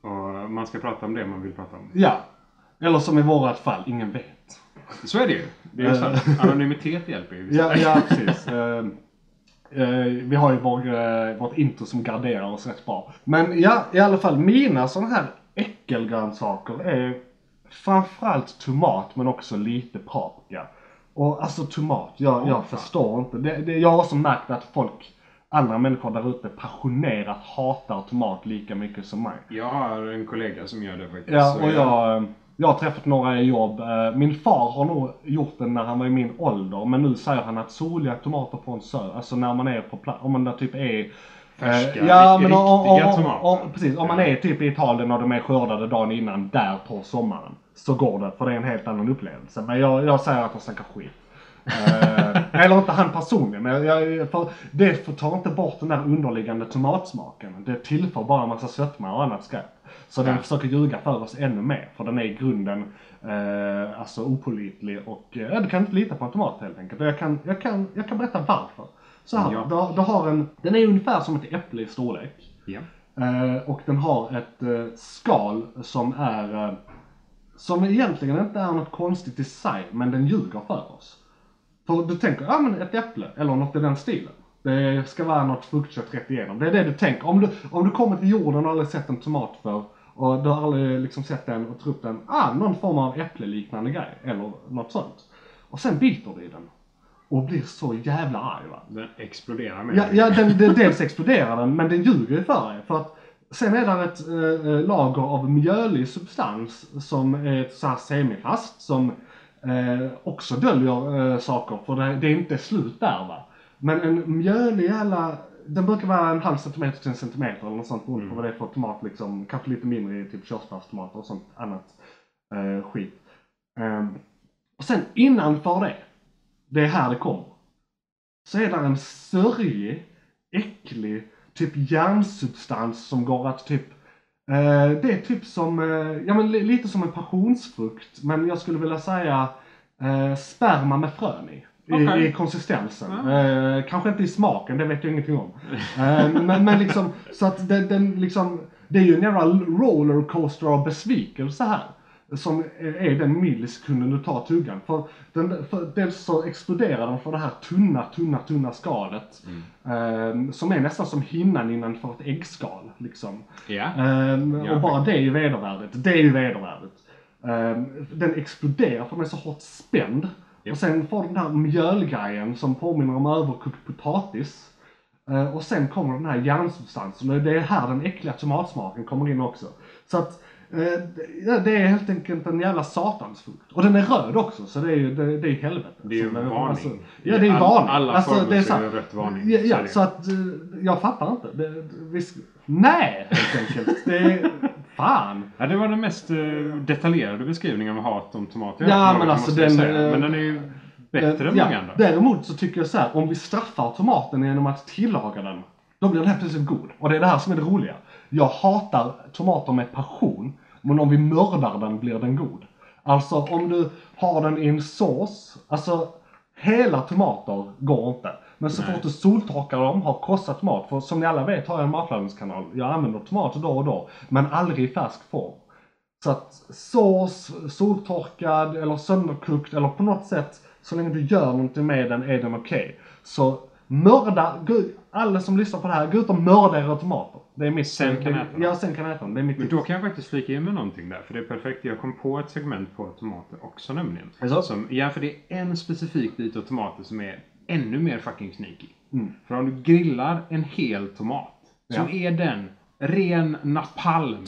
Och man ska prata om det man vill prata om. Ja. Eller som i vårat fall, ingen vet. Så är det ju. Det är ju Eh. sant. Anonymitet hjälper ju. Ja, ja precis. Eh, eh, vi har ju vår, eh, vårt intro som garderar oss rätt bra. Men ja, i alla fall mina sådana här äckelgrönsaker är framförallt tomat men också lite paprika. Och alltså tomat, jag, jag förstår inte. Det, det, jag har också märkt att folk, andra människor där ute passionerat hatar tomat lika mycket som mig. Jag har en kollega som gör det faktiskt. Ja, och jag, jag har träffat några i jobb. Eh, Min far har nog gjort det när han var i min ålder. Men nu säger han att soliga tomater från söder, alltså när man är på plats, om man där typ är eh, Färska, ja, men om, om, riktiga om, tomater. om, precis. Om man är typ i Italien och de är skördade dagen innan där på sommaren. Så går det, för det är en helt annan upplevelse. Men jag, jag säger att de snackar skit. Eh, eller inte han personligen, men jag, för det tar inte bort den där underliggande tomatsmaken. Det tillför bara en massa sötma och annat skräp. Så den Ja. försöker ljuga för oss ännu mer, för den är i grunden eh, alltså opålitlig och eh, du kan inte lita på en tomat helt enkelt. Jag kan, jag kan, jag kan berätta varför. Så här, Ja. du, du har en, den är ungefär som ett äpple i storlek. Ja. Eh, och den har ett eh, skal som är eh, som egentligen inte är något konstigt i sig, men den ljuger för oss. För du tänker, ja men ett äpple, eller något i den stilen. Det ska vara något fruktkött rätt igenom. Det är det du tänker. Om du, om du kommer till jorden och aldrig sett en tomat för och du har aldrig liksom sett den och trott den, ah, någon form av äppleliknande grej, eller något sånt. Och sen biter du i den. Och blir så jävla arg va. Den exploderar med Ja, ja den, den, dels exploderar den, men den ljuger ju för dig. För att sen är det ett eh, lager av mjölig substans som är så här semifast som eh, också döljer eh, saker. För det, det är inte slut där va. Men en mjölig jävla, den brukar vara en halv centimeter till en centimeter eller något sånt beroende på vad det är för tomat liksom. Kanske lite mindre i typ körsbärstomater och sånt annat eh, skit. Ehm, och sen innanför det, det är här det kommer så är det en sörjig, äcklig, typ järnsubstans som går att typ det är typ som, eh, ja men li- lite som en passionsfrukt men jag skulle vilja säga eh, sperma med frön i. I, Okej. i konsistensen. Eh, kanske inte i smaken, det vet jag ingenting om. Eh, men, men liksom, så att den, den liksom, det är ju en jävla rollercoaster av besvikelse här. Som är den millisekunden du tar tuggan. För, den, för dels så exploderar den för det här tunna, tunna, tunna skalet. ehm, som är nästan som hinnan innanför ett äggskal. Liksom. Ja. Ehm, Ja. och bara det är ju vedervärdigt. Det är ju vedervärdigt. Ehm, den exploderar för den är så hårt spänd. Japp. Och sen får den här mjölgrejen som påminner om överkokt potatis. Eh, och sen kommer den här järnsubstansen och det är här den äckliga tomatsmaken kommer in också. Så att eh, det- det är helt enkelt en jävla satansfrukt. Och den är röd också så det är ju det, det är helvete. Det är ju en eh, varning. Alltså, ja det är ju All- varning. alla alltså, former det är så är rött varning. Ja, ja så att eh, jag fattar inte. Det, det, vi, sk- nej helt enkelt. Det är, fan. Ja, det var den mest eh, detaljerade beskrivningen av hat om tomater Ja, men alltså den, säga. eh, Men den är ju bättre än Ja, många andra. Däremot så tycker jag så här, om vi straffar tomaten genom att tillaga den, då blir den helt plötsligt god. Och det är det här som är det roliga. Jag hatar tomater med passion, men om vi mördar den blir den god. Alltså om du har den i en sås, alltså hela tomater går inte. Men så Nej. fort du soltorkar dem, har krossat tomat, för som ni alla vet har jag en matlagningskanal. Jag använder tomater då och då, men aldrig i färsk form. Så att sås, soltorkad eller sönderkokt eller på något sätt, så länge du gör någonting med den är den okej. Så mörda, alla som lyssnar på det här, gå ut och mörda era tomater. Det är mitt... Sen kan äta dem. Ja, sen kan äta dem. Det är mitt Men tips. då kan jag faktiskt flika in med någonting där. För det är perfekt. Jag kom på ett segment på tomater också nämligen. Som, ja, för det är en specifik bit av tomater som är ännu mer fucking sneaky. Mm. För om du grillar en hel tomat så Ja. är den ren napalm.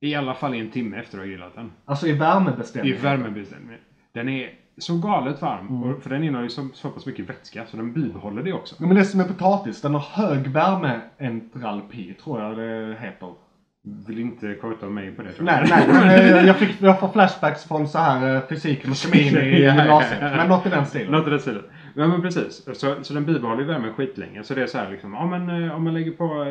I alla fall i en timme efter att du har grillat den. Alltså i I värmebestämning. värmebestämning. Den är så galet varm. Mm. Och för den innehåller ju så, så pass mycket vätska så den bibehåller det också. Ja, men det som är potatis, den har hög värmeentralpi, tror jag det heter. Vill inte quota mig på det tror Nej, jag. nej, men eh, jag, fick, jag får flashbacks från så här eh, fysiken och kemin i gymnasiet. Men något i den stilen. Något i den stilen. Ja men precis. Så, så den bibehåller ju värmen skitlänge. Så det är så här liksom, ja men eh, om man lägger på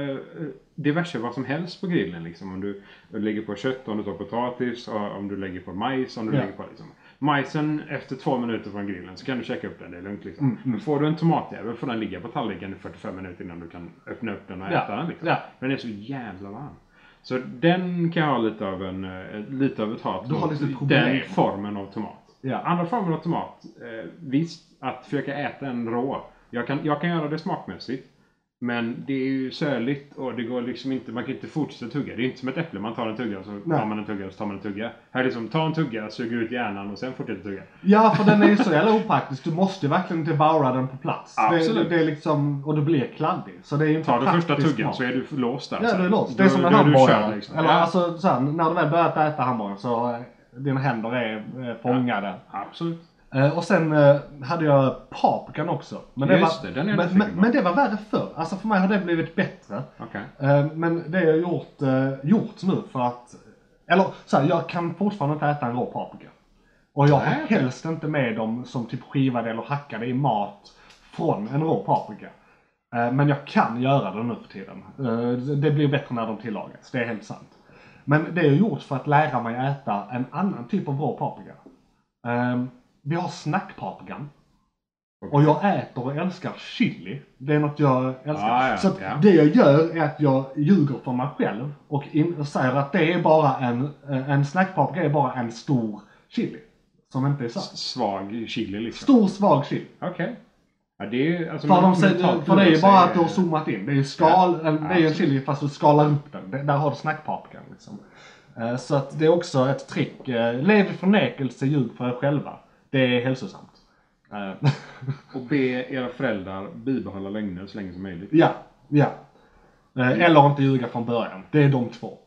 diverse vad som helst på grillen liksom. Om du lägger på kött, om du tar potatis, om du lägger på majs, om du Ja. lägger på liksom. Majsen efter två minuter från grillen så kan du käka upp den, det är lugnt liksom. Mm, Men får du en tomatjävel får den ligga på tallriken i 45 minuter innan du kan öppna upp den och Ja. äta den liksom. Ja. Den är så jävla varm. Så den kan jag ha lite av en, eh, lite av ett hat mot. Den formen av tomat. Ja. Andra former av tomat, eh, visst, att försöka äta en rå. Jag kan, jag kan göra det smakmässigt. Men det är ju söligt och det går liksom inte, man kan inte fortsätta tugga. Det är inte som ett äpple, man tar en tugga och så Nej. tar man en tugga och så tar man en tugga. Här är liksom, ta en tugga, suger ut hjärnan och sen fortsätter tugga. Ja, för den är ju så jävla opraktisk. Du måste verkligen devoura den på plats. Absolut. Det, det är liksom, och du blir kladdig. Så det är ju inte Tar du första tuggan mat. så är du låst där. Ja, du är låst. Det Då- är som en då är du hamburgare. liksom. Eller ja, alltså så här, när du väl börjat äta hamburgare så eh, dina händer är eh, fångade. Absolut. Eh, och sen eh, hade jag paprikan också. Men Just var, det, är jag men, men, men det var värre förr. Alltså för mig har det blivit bättre. Okej. Eh, men det har gjort, gjort nu för att, eller så här, jag kan fortfarande inte äta en rå paprika. Och jag har helst inte med dem som typ skivade eller hackade i mat från en rå paprika. Men jag kan göra det nu för tiden. Det blir bättre när de tillagas, det är helt sant. Men det är gjort för att lära mig äta en annan typ av rå paprika. Eh, vi har snackpaprikan. Och jag äter och älskar chili. Det är något jag älskar. Ah, ja, så ja. det jag gör är att jag ljuger för mig själv och, in, och säger att det är bara en, en snackpaprika är bara en stor chili. Som inte är sant. Svag chili liksom. Stor svag chili. Okej. Ja, det är alltså... För, de säger, för det är ju bara att du har zoomat in. Det är ju skal, en, det är en chili fast du skalar upp den. Det, där har du snackpaprikan liksom. Eh, Så att det är också ett trick. Eh, Lev i förnekelse, ljug för er själva. Det är hälsosamt. Eh, Och be era föräldrar bibehålla lögner så länge som möjligt. ja, ja. Eh, Eller inte ljuga från början. Det är de två.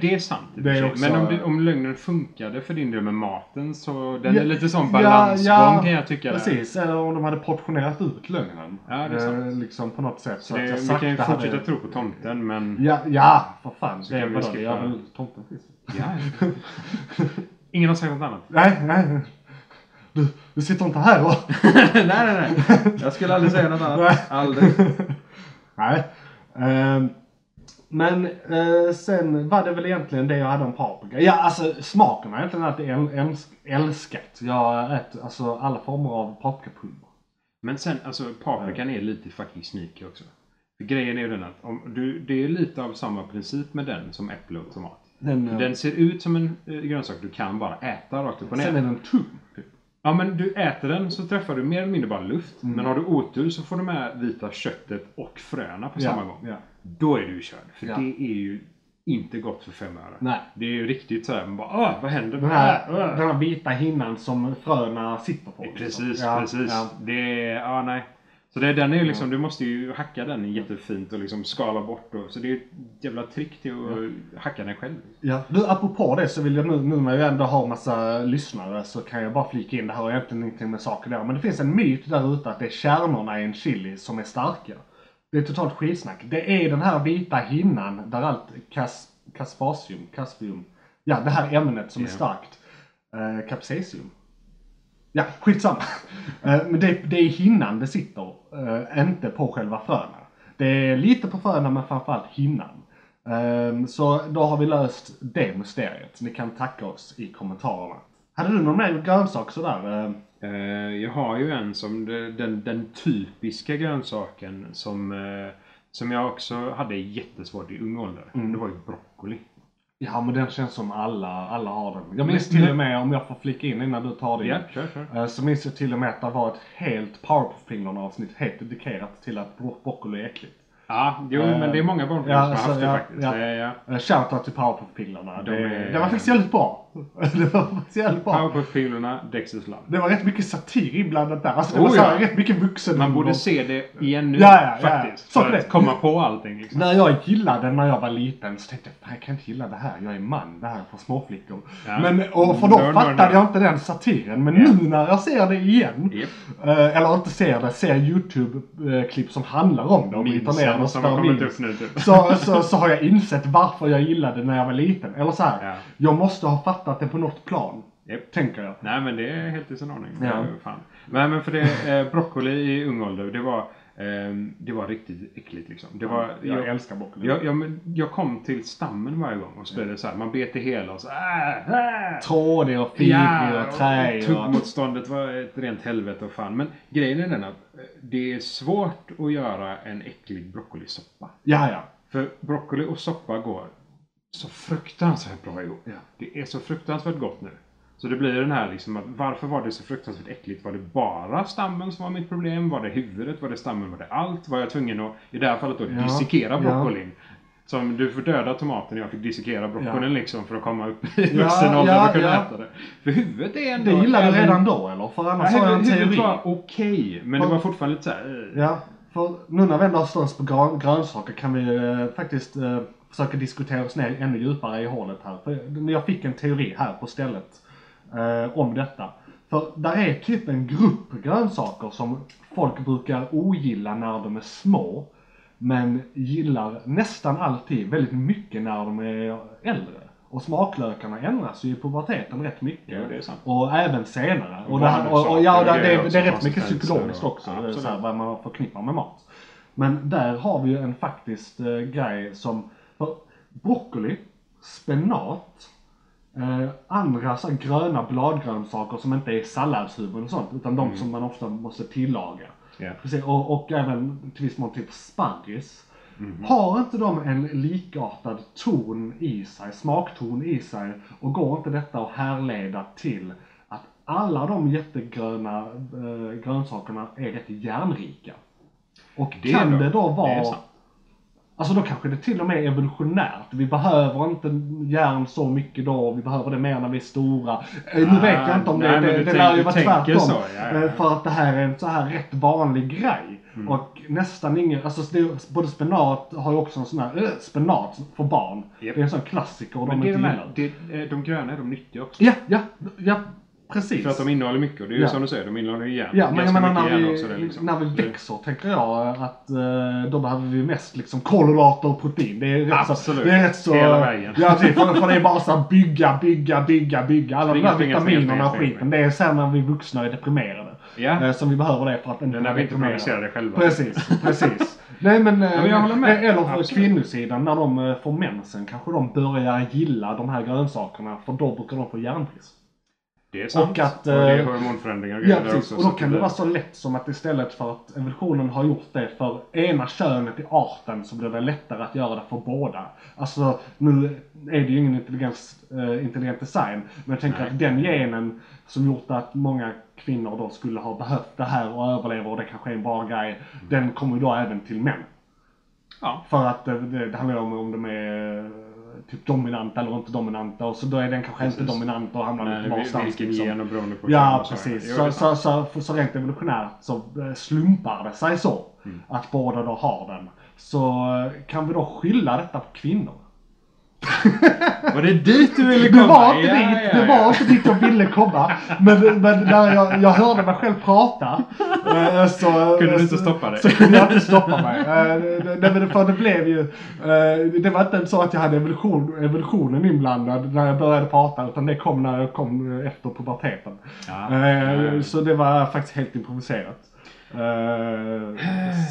Det är sant Det är också- Men om, det- om lögnen funkade för din del med maten så den Ja, är lite sån ja, balansgång ja, kan jag tycka. Precis, eller om de hade portionerat ut lögnen. Ja, det är sant. Eh, liksom på något sätt. Så Det, att jag vi kan ju fortsätta hade... tro på tomten men... Ja, ja, för fan. Så det skippa- gör väl tomten finns. Ja. Ingen har sagt något annat. Nej, nej. Du, du sitter inte här och... nej, nej, nej. Jag skulle aldrig säga något annat. Aldrig. Nej. Ehm, men eh, sen var det väl egentligen det jag hade om paprika. Ja, alltså smaken har jag egentligen alltid äl- äls- älskat. Jag äter alltså alla former av paprikapulver. Men sen, alltså paprikan är lite fucking sneaky också. För grejen är ju den att om du, det är lite av samma princip med den som äpple och tomat. Den, eh, Den ser ut som en eh, grönsak du kan bara äta rakt upp och ner. sen är den tung. Typ. Ja men du äter den så träffar du mer eller mindre bara luft. Mm. Men har du otur så får du med vita köttet och fröna på samma gång. Då är du körd. För det är ju inte gott för fem öre. Nej. Det är ju riktigt så här, man bara Åh, vad händer? Den här, Åh, åh." den här vita hinnan som fröna sitter på. liksom. Precis, Ja, precis. Det är, ja nej. Så det, den är ju liksom, du måste ju hacka den jättefint och liksom skala bort. Och, så det är ett jävla trick till att hacka den själv. Ja. Du, apropå det så vill jag nu, nu när jag ändå har massa lyssnare så kan jag bara flika in, det här har egentligen ingenting med saker att. Men det finns en myt där ute att det är kärnorna i en chili som är starka. Det är totalt skitsnack. Det är den här vita hinnan där allt kas, kaspasium, kaspium, ja det här ämnet som är Ja. starkt. Eh, capsaicum. Ja, skitsamma. Eh, Men det, det är hinnan det sitter, eh, inte på själva fröna. Det är lite på fröna men framförallt hinnan. Eh, Så då har vi löst det mysteriet. Ni kan tacka oss i kommentarerna. Hade du någon mer grönsak sådär? eh, jag har ju en som den, den typiska grönsaken som, som jag också hade jättesvårt i ung ålder. Mm. Det var ju broccoli. Ja men den känns som alla, alla har den. Jag minns till och med, om jag får flika in innan du tar din. Ja, kör, kör. eh, Så minns jag till och med att det var ett helt Powerpuff-fingrarna avsnitt helt dedikerat till att bro- broccoli är äckligt. Ja, jo, Eh, men det är många barnfilmer ja, som har haft det ja, faktiskt. ja. Ja. Ja, Uh, Shoutout till Powerpuff-pinglarna. De Det, är- det var faktiskt jävligt bra. det var jävligt bra. Powerpuff-pilorna, Dexters Love. Det var rätt mycket satir inblandat där. Alltså det Oh, var så här, ja. rätt mycket vuxen Man borde se det igen nu Ja, ja, ja. faktiskt. Så För att det. komma på allting. Liksom. När jag gillade när jag var liten så tänkte jag, jag kan inte gilla det här, jag är man, det här är för småflickor. Ja. Men, och för då No, no, fattade no. jag inte den satiren, men Ja. nu när jag ser det igen, Japp. eh, eller inte ser det, ser YouTube-klipp som handlar om det och bryter ner det och nu typ. Så, så, så har jag insett varför jag gillade när jag var liten. Eller så här, Ja. jag måste ha fattat det på något plan, Japp. tänker jag. Nej men det är helt i sin ordning. Ja. Ja. Fan. Men, men för det, eh, broccoli i ung ålder, det var, eh, det var riktigt äckligt liksom. Det var, Jag älskar broccoli. jag, jag, jag kom till stammen varje gång och så blev det så här, man bet det hela och så äh, äh. Trådig och fibrig och träig. tuggmotståndet var ett rent helvete och fan. Men grejen är den att eh, det är svårt att göra en äcklig broccolisoppa. Ja, ja. För broccoli och soppa går så fruktansvärt bra ihop. Ja. Det är så fruktansvärt gott nu. Så det blir den här liksom att varför var det så fruktansvärt äckligt? Var det bara stammen som var mitt problem? Var det huvudet? Var det stammen? Var det allt? Var jag tvungen att, i det här fallet då, Ja. dissekera Ja. broccolin? Som du får döda tomaten och jag fick dissekera broccolin Ja. liksom för att komma upp i Ja, vuxen ålder ja, och kunna ja. äta det. För huvudet är ändå... Det gillade du redan då eller? För annars Ja, har jag en teori. huvudet var okej, men För- det var fortfarande lite såhär... Ja, för nu när vi ändå har stått på grön, grönsaker kan vi eh, faktiskt eh, försöka diskutera oss ner ännu djupare i hålet här. För jag fick en teori här på stället eh, om detta. För där är typ en grupp grönsaker som folk brukar ogilla när de är små. Men gillar nästan alltid väldigt mycket när de är äldre. Och smaklökarna ändras ju i puberteten rätt mycket. Ja, det är sant. Och även senare. Och, Och det, här, och, och ja, det, det, det är rätt mycket psykologiskt och- också. Så här, vad man förknippar med mat. Men där har vi ju en faktiskt eh, grej som, för broccoli, spenat, eh, andra så här gröna bladgrönsaker som inte är salladshuvuden och sånt, utan Mm. de som man ofta måste tillaga. Ja. Precis, och, och även till viss mån typ sparris. Mhm. Har inte de en likartad ton i sig, smakton i sig? Och går inte detta att härleda till att alla de jättegröna eh, grönsakerna är rätt järnrika? Och Det kan då, det då vara... Alltså då kanske det till och med är evolutionärt. Vi behöver inte järn så mycket då, vi behöver det mer när vi är stora. Eh, Nu Ah, vet jag inte om nej, det, det, det lär ju vara tvärtom. så, ja, ja, ja. Eh, För att det här är en så här rätt vanlig grej. Mm. Och nästan ingen, alltså det, både spenat har ju också en sån här, äh, spenat för barn. Japp. Det är en sån klassiker och de är inte de, gillar. de gröna är de nyttiga också. Ja, ja, ja, precis. För att de innehåller mycket och det är ju Ja. som du säger, de innehåller ju järn. Ja, men jag menar när vi, också, liksom. när vi växer tänker jag att eh, då behöver vi mest liksom kolhydrater och protein. Det är rätt så... Absolut. Det är rätt så Hela vägen. Ja, precis, för, för det är bara så här bygga, bygga, bygga, bygga. Alla de där vitaminerna och skiten. Det är sen när vi vuxna är deprimerade. Ja. Eh, som vi behöver det för att inte när vi inte producerar det själva. Precis, precis. Nej men, eh, men jag håller med. eller för Absolut. kvinnosidan när de eh, får mensen kanske de börjar gilla de här grönsakerna för då brukar de få järnbrist. Det är sant. Och att, och det är eh, hormonförändringar och Ja precis, också, och då kan det vara så lätt som att istället för att evolutionen har gjort det för ena könet i arten så blir det lättare att göra det för båda. Alltså nu är det ju ingen intelligens, eh, intelligent design, men jag tänker Nej. att den genen som gjort att många kvinnor då skulle ha behövt det här och överleva och det kanske är en bra grej, den kommer ju då även till män. Ja. För att eh, det, det handlar ju om om de är typ dominanta eller inte dominanta och så då är den kanske inte Precis. dominant och hamnar lite varstans. vilken liksom. gen och beroende på Ja, så. precis. Så, så, sant. så, så rent evolutionärt så eh, slumpar det sig så. Mm. Att båda då har den. Så eh, kan vi då skylla detta på kvinnor? Var det dit du ville Det komma? var inte Ja, dit, ja, det ja. var inte dit jag ville komma. Men, men när jag, jag hörde mig själv prata eh, så... Kunde du inte stoppa dig? Så kunde jag inte stoppa mig. Eh, det- det- men För det blev ju... eh, Det var inte så att jag hade evolution, evolutionen inblandad när jag började prata utan det kom när jag kom eh, efter puberteten. Eh, Ja. Så det var faktiskt helt improviserat. Eh,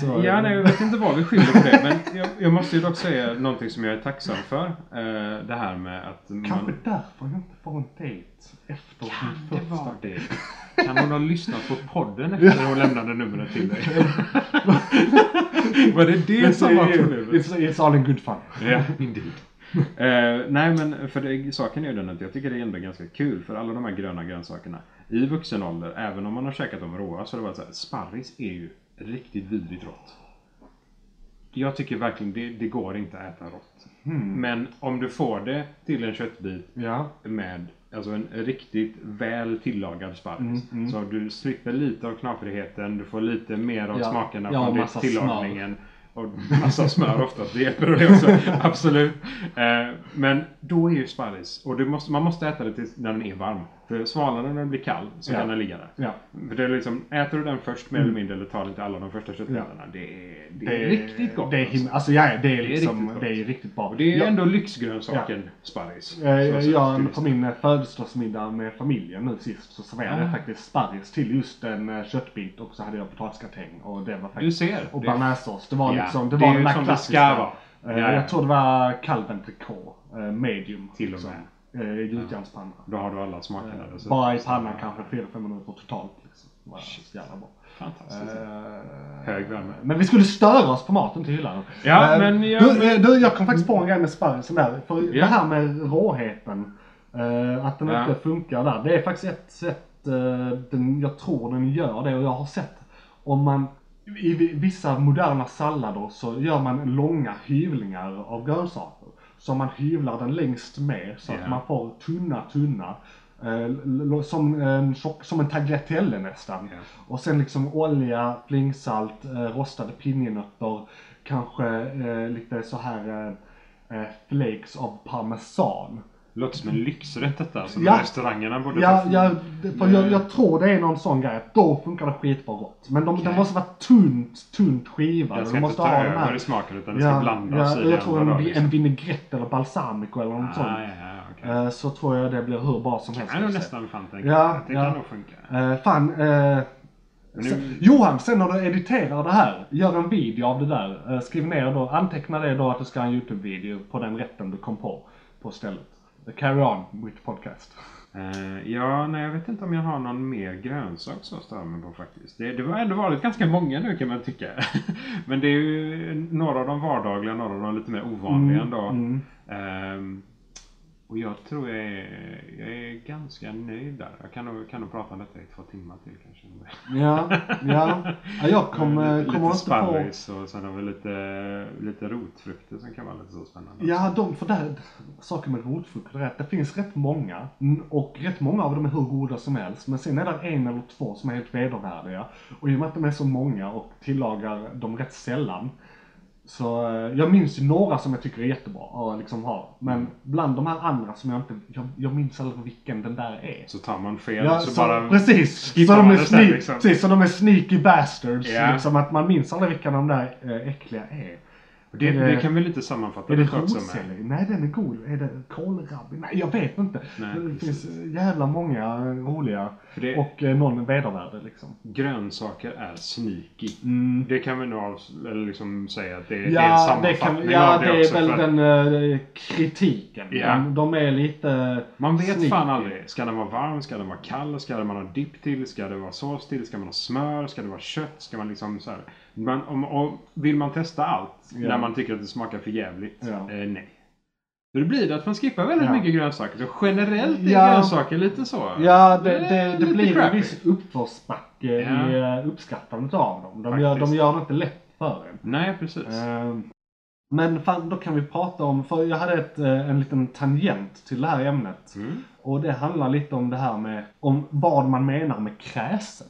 så- Ja, nej, jag vet inte vad vi skyller på det. Men jag, jag måste ju dock säga någonting som jag är tacksam för. Eh, det här med att Kanske man... därför jag inte får en dejt efter Kan min det första. det? Kan hon ha lyssnat på podden efter hon lämnade numret till dig? Var det det som var problemet? It's, it's all in good fun. Ja, indeed. Eh, nej men för det, saken är ju den att jag tycker det är ändå ganska kul för alla de här gröna grönsakerna i vuxen ålder, även om man har käkat dem råa så har det varit så här, sparris är ju riktigt vidrigt rått. Jag tycker verkligen det, det går inte att äta rått. Men om du får det till en köttbit Ja. med alltså en riktigt väl tillagad sparris. Så du slipper lite av knaprigheten, du får lite mer av Ja. smakerna Ja, från tillagningen. Och massa smör ofta, det hjälper det också. Absolut. Eh, men då är ju sparris, och måste, man måste äta det tills när den är varm. För svalnar den när den blir kall så Ja. kan den ligga där. Ja. För det är liksom, äter du den först mer eller mindre eller tar inte alla de första köttbitarna. Det, är, det, är riktigt gott. Det är, alltså. him- alltså ja, det är är liksom, riktigt det är riktigt bra. Och det är jag, ändå lyxgrönsaken sparris. eh, jag, på min eh, födelsedagsmiddag med familjen nu sist så serverade jag faktiskt sparris till just en eh, köttbit och så hade jag potatisgratäng och det var Du faktiskt... ser. Och det- bearnaisesås. Det var Ja, liksom, det det var ju den där som det klassiska. ska vara. Eh, Ja, ja. Jag tror det var kalv entrecote, eh, medium. Till och liksom. med. Eh, Gjutjärnspanna. Då har du alla smakerna. dessutom. Bara i pannan kanske 4-5 minuter totalt. Liksom. Var jävla bra. Fantastiskt. Eh, Hög värme. Men vi skulle störa oss på maten till hyllan. Ja, Eh, men jag- Du, eh, du, jag kom faktiskt på en grej med sparrisen där. För Ja. det här med råheten. eh, att den Ja. inte funkar där. Det är faktiskt ett sätt eh, den, jag tror den gör det och jag har sett. Om man i vi- vissa moderna sallader så gör man långa hyvlingar av grönsaker. Så man hyvlar den längst med så Ja. att man får tunna, tunna. eh, som, en som en tagliatelle nästan. Ja. Och sen liksom olja, flingsalt, eh, rostade pinjenötter, kanske eh, lite så här flakes av parmesan. Låter som en lyxrätt detta som Ja. restaurangerna borde Ja, ta. ja, det- för jag, jag tror det är någon sån grej att då funkar det skitbra gott. Men de, den måste vara tunt, tunt skivad. Den ska de inte måste ta ha den över i smaken utan det ska blandas ja, i det jag tror en, vi- liksom. en vinägrett eller balsamico eller något sånt. Ah, ja, ja, okej. Eh, Så tror jag det blir hur bra som helst. Det kan nog nästan fan tänka Ja, Det ja. kan nog funka. Eh, fan, eh, Men sen, nu- Johan, sen när du editerar det här, gör en video av det där. Skriv ner då, anteckna det då att du ska ha en YouTube-video på den rätten du kom på, på stället. Eh, Carry on with podcast. Eh, ja, nej, jag vet inte om jag har någon mer grönsak så jag stör mig på faktiskt. Det, det har ändå varit ganska många nu kan man tycka. Men det är ju några av de vardagliga, några av de lite mer ovanliga ändå. mm. Ehm, och jag tror jag är, jag är ganska nöjd där. Jag kan nog, kan nog prata om detta i två timmar till kanske. Ja, ja. ja jag kom, lite, kommer lite inte på... sparris och sen har vi lite, lite rotfrukter som kan vara lite så spännande. Ja, de, för där, saker med rotfrukter är att det finns rätt många. mm, Och rätt många av dem är hur goda som helst. Men sen är det en eller två som är helt vedervärdiga. Och i och med att de är så många och tillagar dem rätt sällan. Så eh, jag minns ju några som jag tycker är jättebra att liksom ha. Men bland de här andra som jag inte, jag, jag minns aldrig vilken den där är. Så tar man fel Ja, så, så, bara precis. Så de, är sneak, liksom. precis, så de är sneaky bastards. Ja. Liksom att man minns aldrig vilka de där eh, äckliga är. Det, det- det kan vi lite sammanfatta Är det rouxel? Nej, den är god. Är det kålrabbi? Nej, jag vet inte. Nej, det finns jävla många roliga. Det- Och eh, någon vedervärde liksom. Grönsaker är sneaky. Mm. Det kan vi nog liksom säga att det, det är en Ja, det, sammanfattning kan, ja, av det, det också. är väl för den eh, kritiken. Ja. De, de är lite... Man vet sneaky. fan aldrig. Ska den vara varm? Ska den vara kall? Ska man ha dipp till? Ska det vara sås till? Ska man ha smör? Ska det vara kött? Ska man liksom så här. Man, om, om, vill man testa allt Ja. när man tycker att det smakar för jävligt? Ja. Eh, nej. Det blir det att man skippar väldigt Ja. mycket grönsaker. Så generellt är Ja. grönsaker lite så. Ja, det, Det det, det blir en crappy. viss uppförsbacke Ja. i eh, uppskattandet av dem. De gör, de gör det inte lätt för en. Nej, precis. Ehm, Men fan, då kan vi prata om, för jag hade ett, eh, en liten tangent till det här ämnet. Mm. Och det handlar lite om det här med, om vad man menar med kräsen.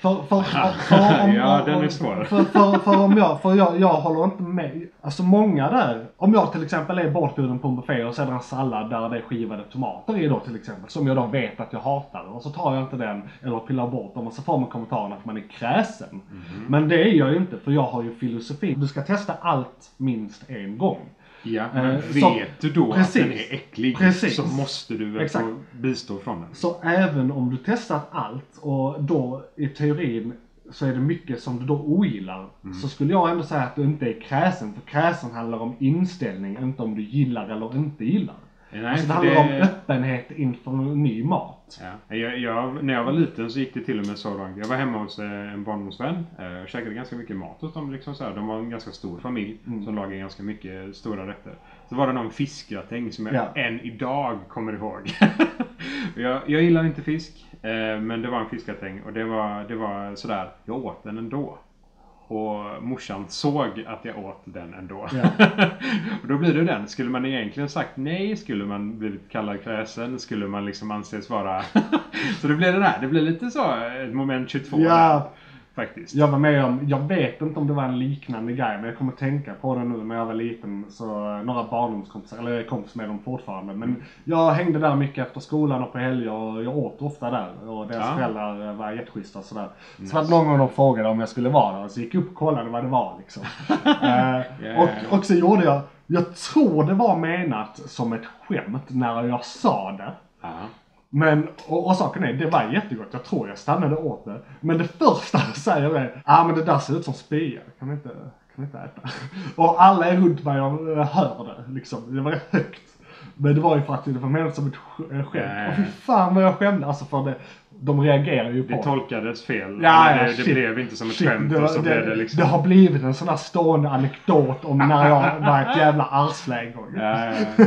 För, för, för, om, Ja, den är svår. För, för, för om jag, för jag, jag håller inte med. Alltså många där, om jag till exempel är bortbjuden på en buffé och det en sallad där det är skivade tomater i då till exempel, som jag då vet att jag hatar. Och så tar jag inte den, eller pillar bort dem och så får man kommentaren att man är kräsen. Mhm. Men det är jag ju inte, för jag har ju filosofi. Du ska testa allt minst en gång. Ja, men Eh, vet så- du då precis. att den är äcklig Precis. så måste du väl Exakt. få bistå från den. Så även om du testat allt och då i teorin så är det mycket som du då ogillar. Mm. Så skulle jag ändå säga att du inte är kräsen. För kräsen handlar om inställning, inte om du gillar eller inte gillar. Nej, alltså det handlar det- om öppenhet inför ny mat. Ja. Jag, jag, när jag var liten så gick det till och med så långt. Jag var hemma hos eh, en barndomsvän eh, och käkade ganska mycket mat hos dem. Liksom så här. De var en ganska stor familj Mm. som lagade ganska mycket stora rätter. Så var det någon fiskgratäng som jag Ja. än idag kommer ihåg. jag, jag gillar inte fisk, eh, men det var en fiskgratäng och det var, det var sådär, jag åt den ändå. Och morsan såg att jag åt den ändå. Ja. och då blir det den. Skulle man egentligen sagt nej, skulle man blivit kallad kräsen, skulle man liksom anses vara... så det blir det där. Det blir lite så, ett moment 22 Ja. Faktiskt. Jag var med om, jag vet inte om det var en liknande grej men jag kommer tänka på det nu när jag var liten. Så eh, några barndomskompisar, eller jag är kompis med dem fortfarande. Men jag hängde där mycket efter skolan och på helger och jag åt ofta där. Och deras Ja. föräldrar eh, var jätteschyssta och sådär. Så var det någon gång de frågade om jag skulle vara där. Så gick jag upp och kollade vad det var liksom. Ja. och, och så gjorde jag, jag tror det var menat som ett skämt när jag sa det. Ja. Men, och, och saken är, det var jättegott. Jag tror jag stannade åt det. Men det första jag säger är, ah, men det där ser ut som spya. Kan vi inte, kan vi inte äta? Och alla är runt mig och hör det liksom. Det var rätt högt. Men det var ju för att det var menat som ett eh, skämt. Och fy fan vad jag skämde. Alltså för det, de reagerar ju på Det tolkades fel. Ja, ja, det, det blev inte som ett Shit, skämt det, och så det, blev det liksom... det har blivit en sån där stående anekdot om när jag var ett jävla arsle en gång. Ja, ja.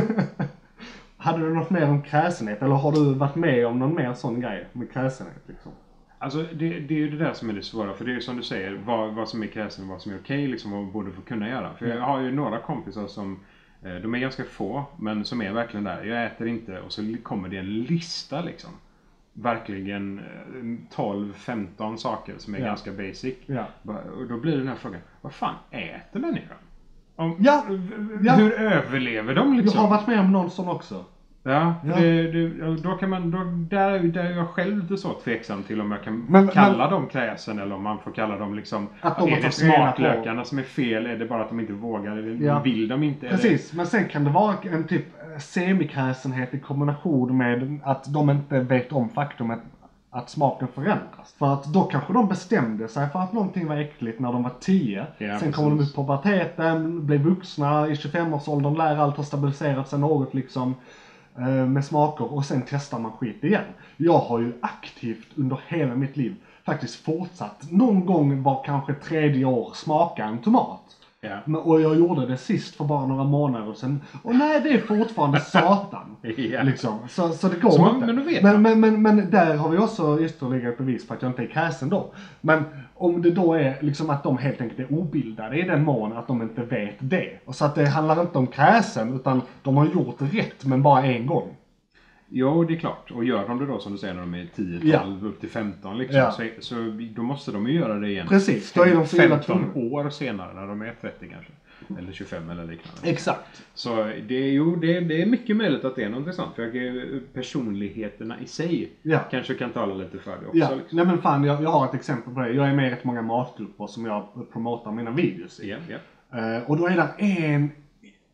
Hade du något mer om kräsenhet? Eller har du varit med om någon mer sån grej med kräsenhet liksom? Alltså det, det är ju det där som är det svåra. För det är ju som du säger, vad, vad som är kräsen och vad som är okej liksom och borde få kunna göra. För jag har ju några kompisar som, eh, de är ganska få, men som är verkligen där. Jag äter inte och så kommer det en lista liksom. Verkligen eh, 12-15 saker som är Ja. ganska basic. Ja. Och då blir den här frågan, vad fan äter människan? Om, Ja, ja. Hur överlever de liksom? Jag har varit med om någon sån också. Ja, Ja. Det, det, då kan man, då, där, där är jag själv lite så tveksam till om jag kan Men- kalla dem kräsen eller om man får kalla dem liksom... Att de är det reda på- smaklökarna som är fel? Är det bara att de inte vågar? Eller Ja. Vill de inte? Precis, men sen kan det vara en typ eh, semikräsenhet i kombination med att de inte vet om faktumet att smaken förändras. För att då kanske de bestämde sig för att någonting var äckligt när de var 10. Ja, sen kommer de upp på puberteten, blir vuxna, i 25-årsåldern lär allt ha stabiliserat sig något liksom. Eh, med smaker och sen testar man skit igen. Jag har ju aktivt under hela mitt liv faktiskt fortsatt någon gång var kanske tredje år smaka en tomat. Ja. Men, och jag gjorde det sist för bara några månader sedan. Och nej, det är fortfarande satan. Ja. Liksom. Så, så det går Så man- inte. men vet men, men, men, men där har vi också ytterligare ett bevis på att jag inte är kräsen då. Men om det då är liksom att de helt enkelt är obildade i den mån att de inte vet det. Och så att det handlar inte om kräsen utan de har gjort rätt men bara en gång. Jo, det är klart. Och gör de det då som du säger när de är 10, 12, Ja. upp till 15 liksom. Ja. Så, så då måste de ju göra det igen. Precis, då är de så jävla 15 tvungna. år senare när de är 30 kanske. Eller 25 eller liknande. Exakt. Så det är, jo, det, det är mycket möjligt att det är något sånt. För jag, personligheterna i sig Ja. kanske kan tala lite för det också. Ja, liksom. nej men fan jag, jag har ett exempel på det. Jag är med i rätt många matgrupper som jag promotar mina videos i. Ja, ja. Eh, och då är det en,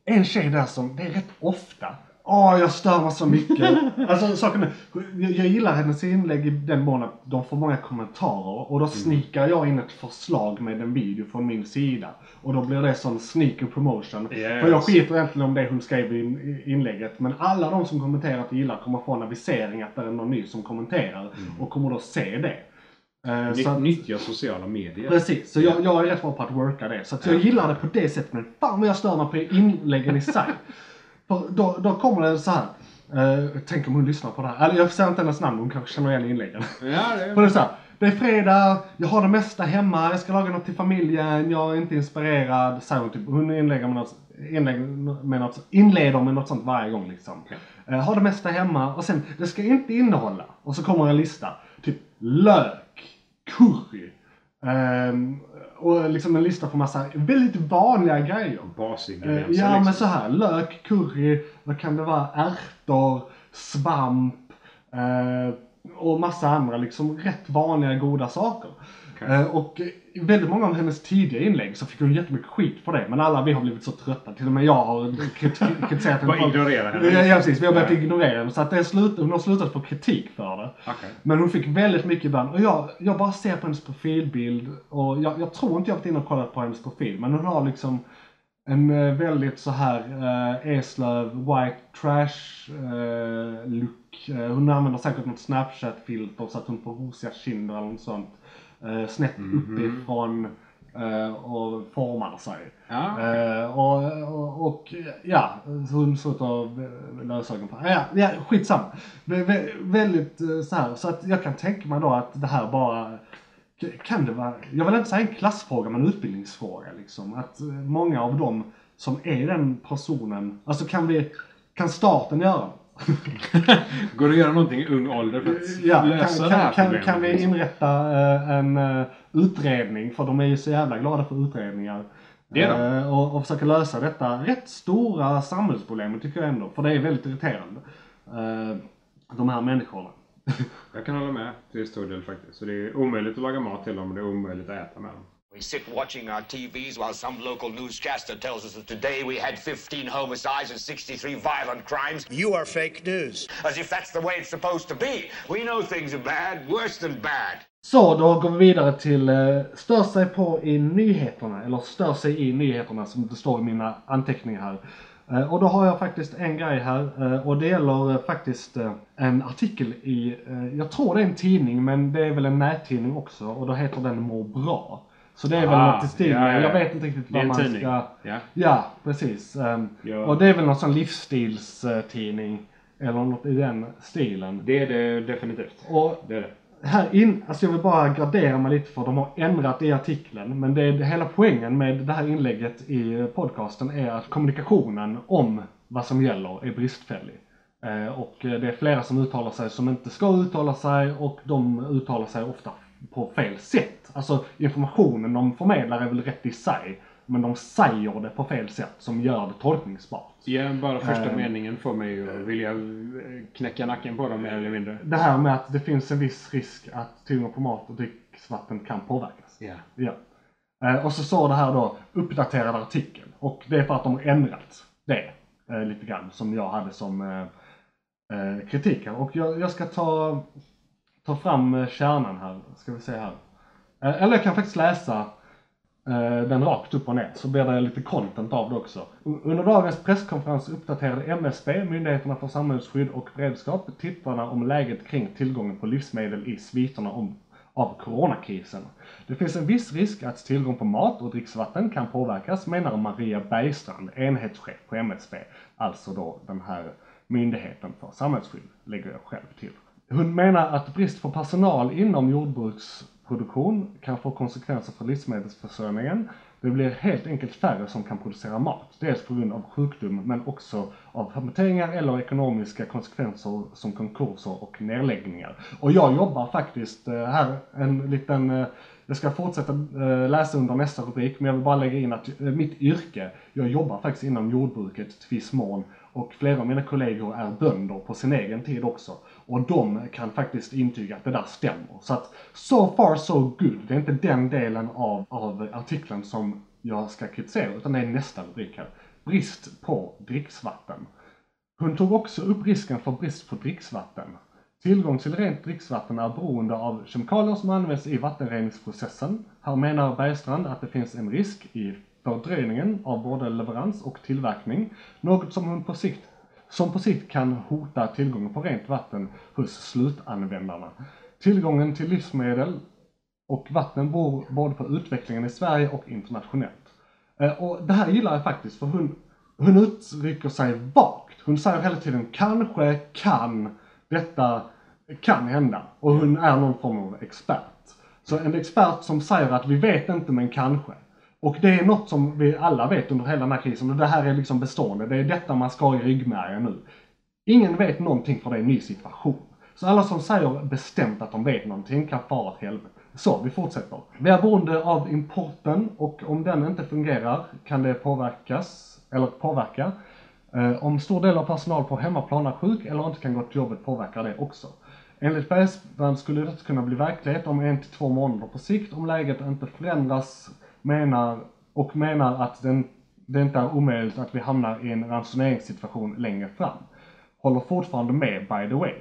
en tjej där som, det är rätt ofta, Åh, jag stör mig så mycket. alltså saken är, jag, gillar hennes inlägg i den mån att de får många kommentarer och då snikar jag in ett förslag med en video från min sida. Och då blir det sån sneaker promotion. Yes. För jag skiter egentligen om det hon skrev i i inlägget. Men alla de som kommenterat och gillar kommer få en avisering att det är någon ny som kommenterar. Och kommer då se det. Så att- Nytt, nyttja sociala medier. Precis, så jag, jag är rätt bra på att worka det. Så jag gillar det på det sättet. Men fan vad jag stör mig på inläggen i sig. Då, då kommer det så här. Eh, tänk om hon lyssnar på det här. Eller jag säger inte hennes namn, hon kanske känner igen inläggen. Ja, det För det är så här. Det är fredag, jag har det mesta hemma, jag ska laga något till familjen, jag är inte inspirerad. Säger hon typ. Hon inlägger med något, inlägger med något, inleder med något sånt varje gång liksom. Eh, har det mesta hemma och sen, det ska inte innehålla. Och så kommer en lista. Typ lök, curry. ehm, och liksom en lista på massa väldigt vanliga grejer. Eh, Basingredienser Ja men liksom. så här, lök, curry, vad kan det vara, ärtor, svamp eh, och massa andra liksom rätt vanliga goda saker. Eh, och i väldigt många av hennes tidiga inlägg så fick hon jättemycket skit för det. Men alla vi har blivit så trötta, till och med jag har krit- kritiserat Bara ignorera henne. Ja, precis, vi har börjat Ja. ignorera henne. Så att det slut, hon har slutat få kritik för det. Okej. Men hon fick väldigt mycket ibland. Och jag, jag bara ser på hennes profilbild. Och jag, jag tror inte jag har varit inne och kollat på hennes profil. Men hon har liksom en eh, väldigt så här eh, Eslöv, white trash eh, look. Eh, hon använder säkert något snapchat-filter så att hon får rosiga kinder eller något sånt. Eh, snett uppifrån eh, och formar sig. Ja. Eh, och, och, och ja, hon att ha lösögon på. Ja, ja, skitsamma. Vä- vä- väldigt eh, så här, så att jag kan tänka mig då att det här bara kan det vara, jag vill inte säga en klassfråga men en utbildningsfråga liksom. Att eh, många av dem som är den personen, alltså kan vi, kan staten göra det? Går det att göra någonting i ung ålder för att Ja, lösa kan, det här kan, problemet? kan vi inrätta eh, en eh, utredning, för de är ju så jävla glada för utredningar. Det är de. Eh, och, och försöka lösa detta rätt stora samhällsproblem tycker jag ändå, för det är väldigt irriterande. De här människorna. Jag kan hålla med till stor del faktiskt. Så det är omöjligt att laga mat till dem och det är omöjligt att äta med dem. We sit watching our TVs while some local newscaster tells us that today we had 15 homicides and 63 violent crimes. You are fake news. As if that's the way it's supposed to be. We know things are bad, worse than bad. Så, då går vi vidare till eh, stör sig på i nyheterna, eller stör sig i nyheterna som det står i mina anteckningar här. Eh, och då har jag faktiskt en grej här och och det gäller eh, faktiskt eh, en artikel i, eh, jag tror det är en tidning men det är väl en nättidning också och då heter den Må bra. Så det är väl Ah, något i stil ja, ja, jag ja. vet inte riktigt vad man tidning. ska... Ja. Ja, precis. Ehm, Ja. Och det är väl någon sån livsstilstidning eller något i den stilen. Det är det definitivt. Och Det är det. här in, alltså jag vill bara gradera mig lite för de har ändrat i artikeln. Men det är hela poängen med det här inlägget i podcasten är att kommunikationen om vad som gäller är bristfällig. Eh, och eh, det är flera som uttalar sig som inte ska uttala sig och de uttalar sig ofta på fel sätt. Alltså informationen de förmedlar är väl rätt i sig. Men de säger det på fel sätt som gör det tolkningsbart. Ja, bara första Ehm. meningen får mig ju att vilja eh, knäcka nacken på dem mer eller mindre. Det här med att det finns en viss risk att tillgång på mat och dricksvatten kan påverkas. Ja. Ja. Eh, och så står det här då uppdaterad artikel. Och det är för att de har ändrat det eh, lite grann som jag hade som eh, eh, kritik här. Och jag, jag ska ta, ta fram eh, kärnan här. Ska vi se här. Eh, eller jag kan faktiskt läsa eh, den rakt upp och ner så blir det lite content av det också. Under dagens presskonferens uppdaterade MSB, Myndigheterna för samhällsskydd och beredskap, tittarna om läget kring tillgången på livsmedel i sviterna om, av coronakrisen. Det finns en viss risk att tillgång på mat och dricksvatten kan påverkas, menar Maria Bergstrand, enhetschef på MSB, alltså då den här myndigheten för samhällsskydd, lägger jag själv till. Hon menar att brist på personal inom jordbruksproduktion kan få konsekvenser för livsmedelsförsörjningen. Det blir helt enkelt färre som kan producera mat, dels på grund av sjukdom men också av permitteringar eller ekonomiska konsekvenser som konkurser och nedläggningar. Och jag jobbar faktiskt eh, här en liten eh, jag ska fortsätta eh, läsa under nästa rubrik, men jag vill bara lägga in att mitt yrke, jag jobbar faktiskt inom jordbruket till viss mån och flera av mina kollegor är bönder på sin egen tid också. Och de kan faktiskt intyga att det där stämmer. Så att so far so good. Det är inte den delen av, av artikeln som jag ska kritisera, utan det är nästa rubrik här. Brist på dricksvatten. Hon tog också upp risken för brist på dricksvatten. Tillgång till rent dricksvatten är beroende av kemikalier som används i vattenreningsprocessen. Här menar Bergstrand att det finns en risk i fördröjningen av både leverans och tillverkning, något som hon på sikt som på sikt kan hota tillgången på rent vatten hos slutanvändarna. Tillgången till livsmedel och vatten beror både på utvecklingen i Sverige och internationellt. Eh, och det här gillar jag faktiskt för hon, hon uttrycker sig vagt. Hon säger hela tiden kanske kan detta kan hända. Och hon är någon form av expert. Så en expert som säger att vi vet inte men kanske. Och det är något som vi alla vet under hela den här krisen och det här är liksom bestående. Det är detta man ska ha i ryggmärgen nu. Ingen vet någonting för det är en ny situation. Så alla som säger bestämt att de vet någonting kan fara åt helvete. Så, vi fortsätter. Vi är beroende av importen och om den inte fungerar kan det påverkas, eller påverka. Eh, om stor del av personal på hemmaplan är sjuk eller inte kan gå till jobbet påverkar det också. Enligt Bergsbrand skulle detta kunna bli verklighet om en till två månader på sikt om läget inte förändras menar, och menar att den, det inte är omöjligt att vi hamnar i en ransoneringssituation längre fram. Håller fortfarande med by the way.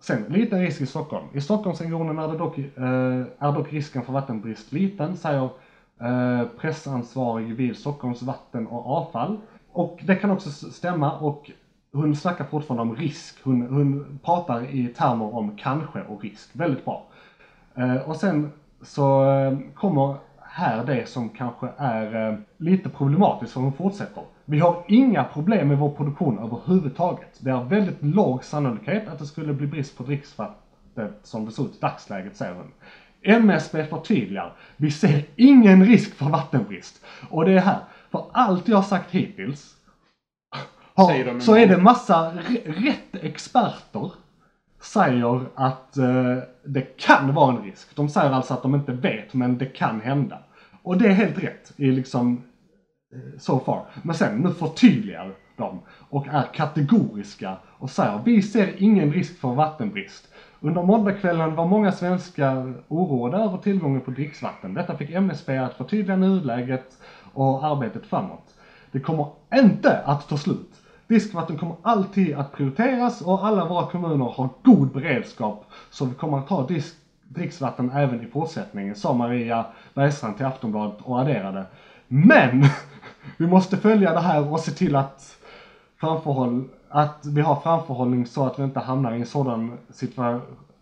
Sen, liten risk i Stockholm. I Stockholmsregionen är, det dock, eh, är dock risken för vattenbrist liten, säger eh, pressansvarig vid Stockholms vatten och avfall. Och det kan också stämma och hon snackar fortfarande om risk. Hon, hon pratar i termer om kanske och risk. Väldigt bra. Eh, och sen så eh, kommer här det som kanske är eh, lite problematiskt för hon fortsätter. Vi har inga problem med vår produktion överhuvudtaget. Det är väldigt låg sannolikhet att det skulle bli brist på dricksvattnet som det ser ut i dagsläget, säger hon. MSB förtydligar, vi ser ingen risk för vattenbrist. Och det är här, för allt jag har sagt hittills har, så är det massa rätt experter säger att eh, det kan vara en risk. De säger alltså att de inte vet, men det kan hända. Och det är helt rätt i liksom eh, so far. Men sen nu förtydligar de och är kategoriska och säger vi ser ingen risk för vattenbrist. Under måndagskvällen var många svenskar oroade över tillgången på dricksvatten. Detta fick MSB att förtydliga nuläget och arbetet framåt. Det kommer inte att ta slut. Diskvatten kommer alltid att prioriteras och alla våra kommuner har god beredskap så vi kommer att ha disk, dricksvatten även i fortsättningen, sa Maria Bergstrand till Aftonbladet och adderade. Men vi måste följa det här och se till att framförhåll, att vi har framförhållning så att vi inte hamnar i en sådan, situa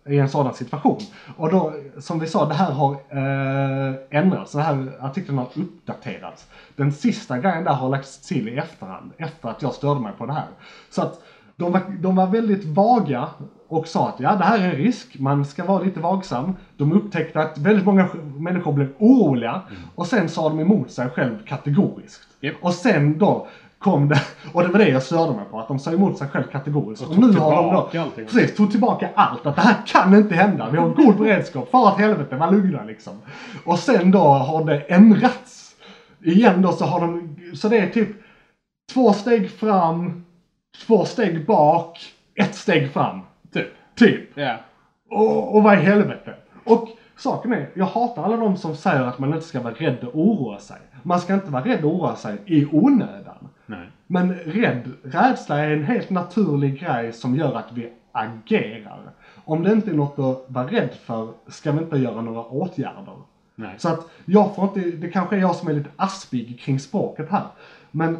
i en sådan situation. Och då, som vi sa, det här har eh, ändrats. Den här artikeln har uppdaterats. Den sista grejen där har lagts till i efterhand, efter att jag störde mig på det här. Så att de var, de var väldigt vaga och sa att ja, det här är en risk, man ska vara lite vagsam. De upptäckte att väldigt många människor blev oroliga och sen sa de emot sig själv kategoriskt. Japp. Och sen då kom det, och det var det jag störde mig på, att de sa emot sig själv kategoriskt. Och Och, nu har de då, allting. precis, tog tillbaka allt. Att det här kan inte hända. Vi har god beredskap. För att helvete, var lugna liksom. Och sen då har det ändrats. Igen då så har de, så det är typ två steg fram, två steg bak, ett steg fram. Typ. Typ. Ja. Och, och vad i helvete? Och saken är, jag hatar alla de som säger att man inte ska vara rädd och oroa sig. Man ska inte vara rädd och oroa sig i onödan. Nej. Men rädd, rädsla är en helt naturlig grej som gör att vi agerar. Om det inte är något att vara rädd för ska vi inte göra några åtgärder. Nej. Så att jag får inte, det kanske är jag som är lite aspig kring språket här. Men,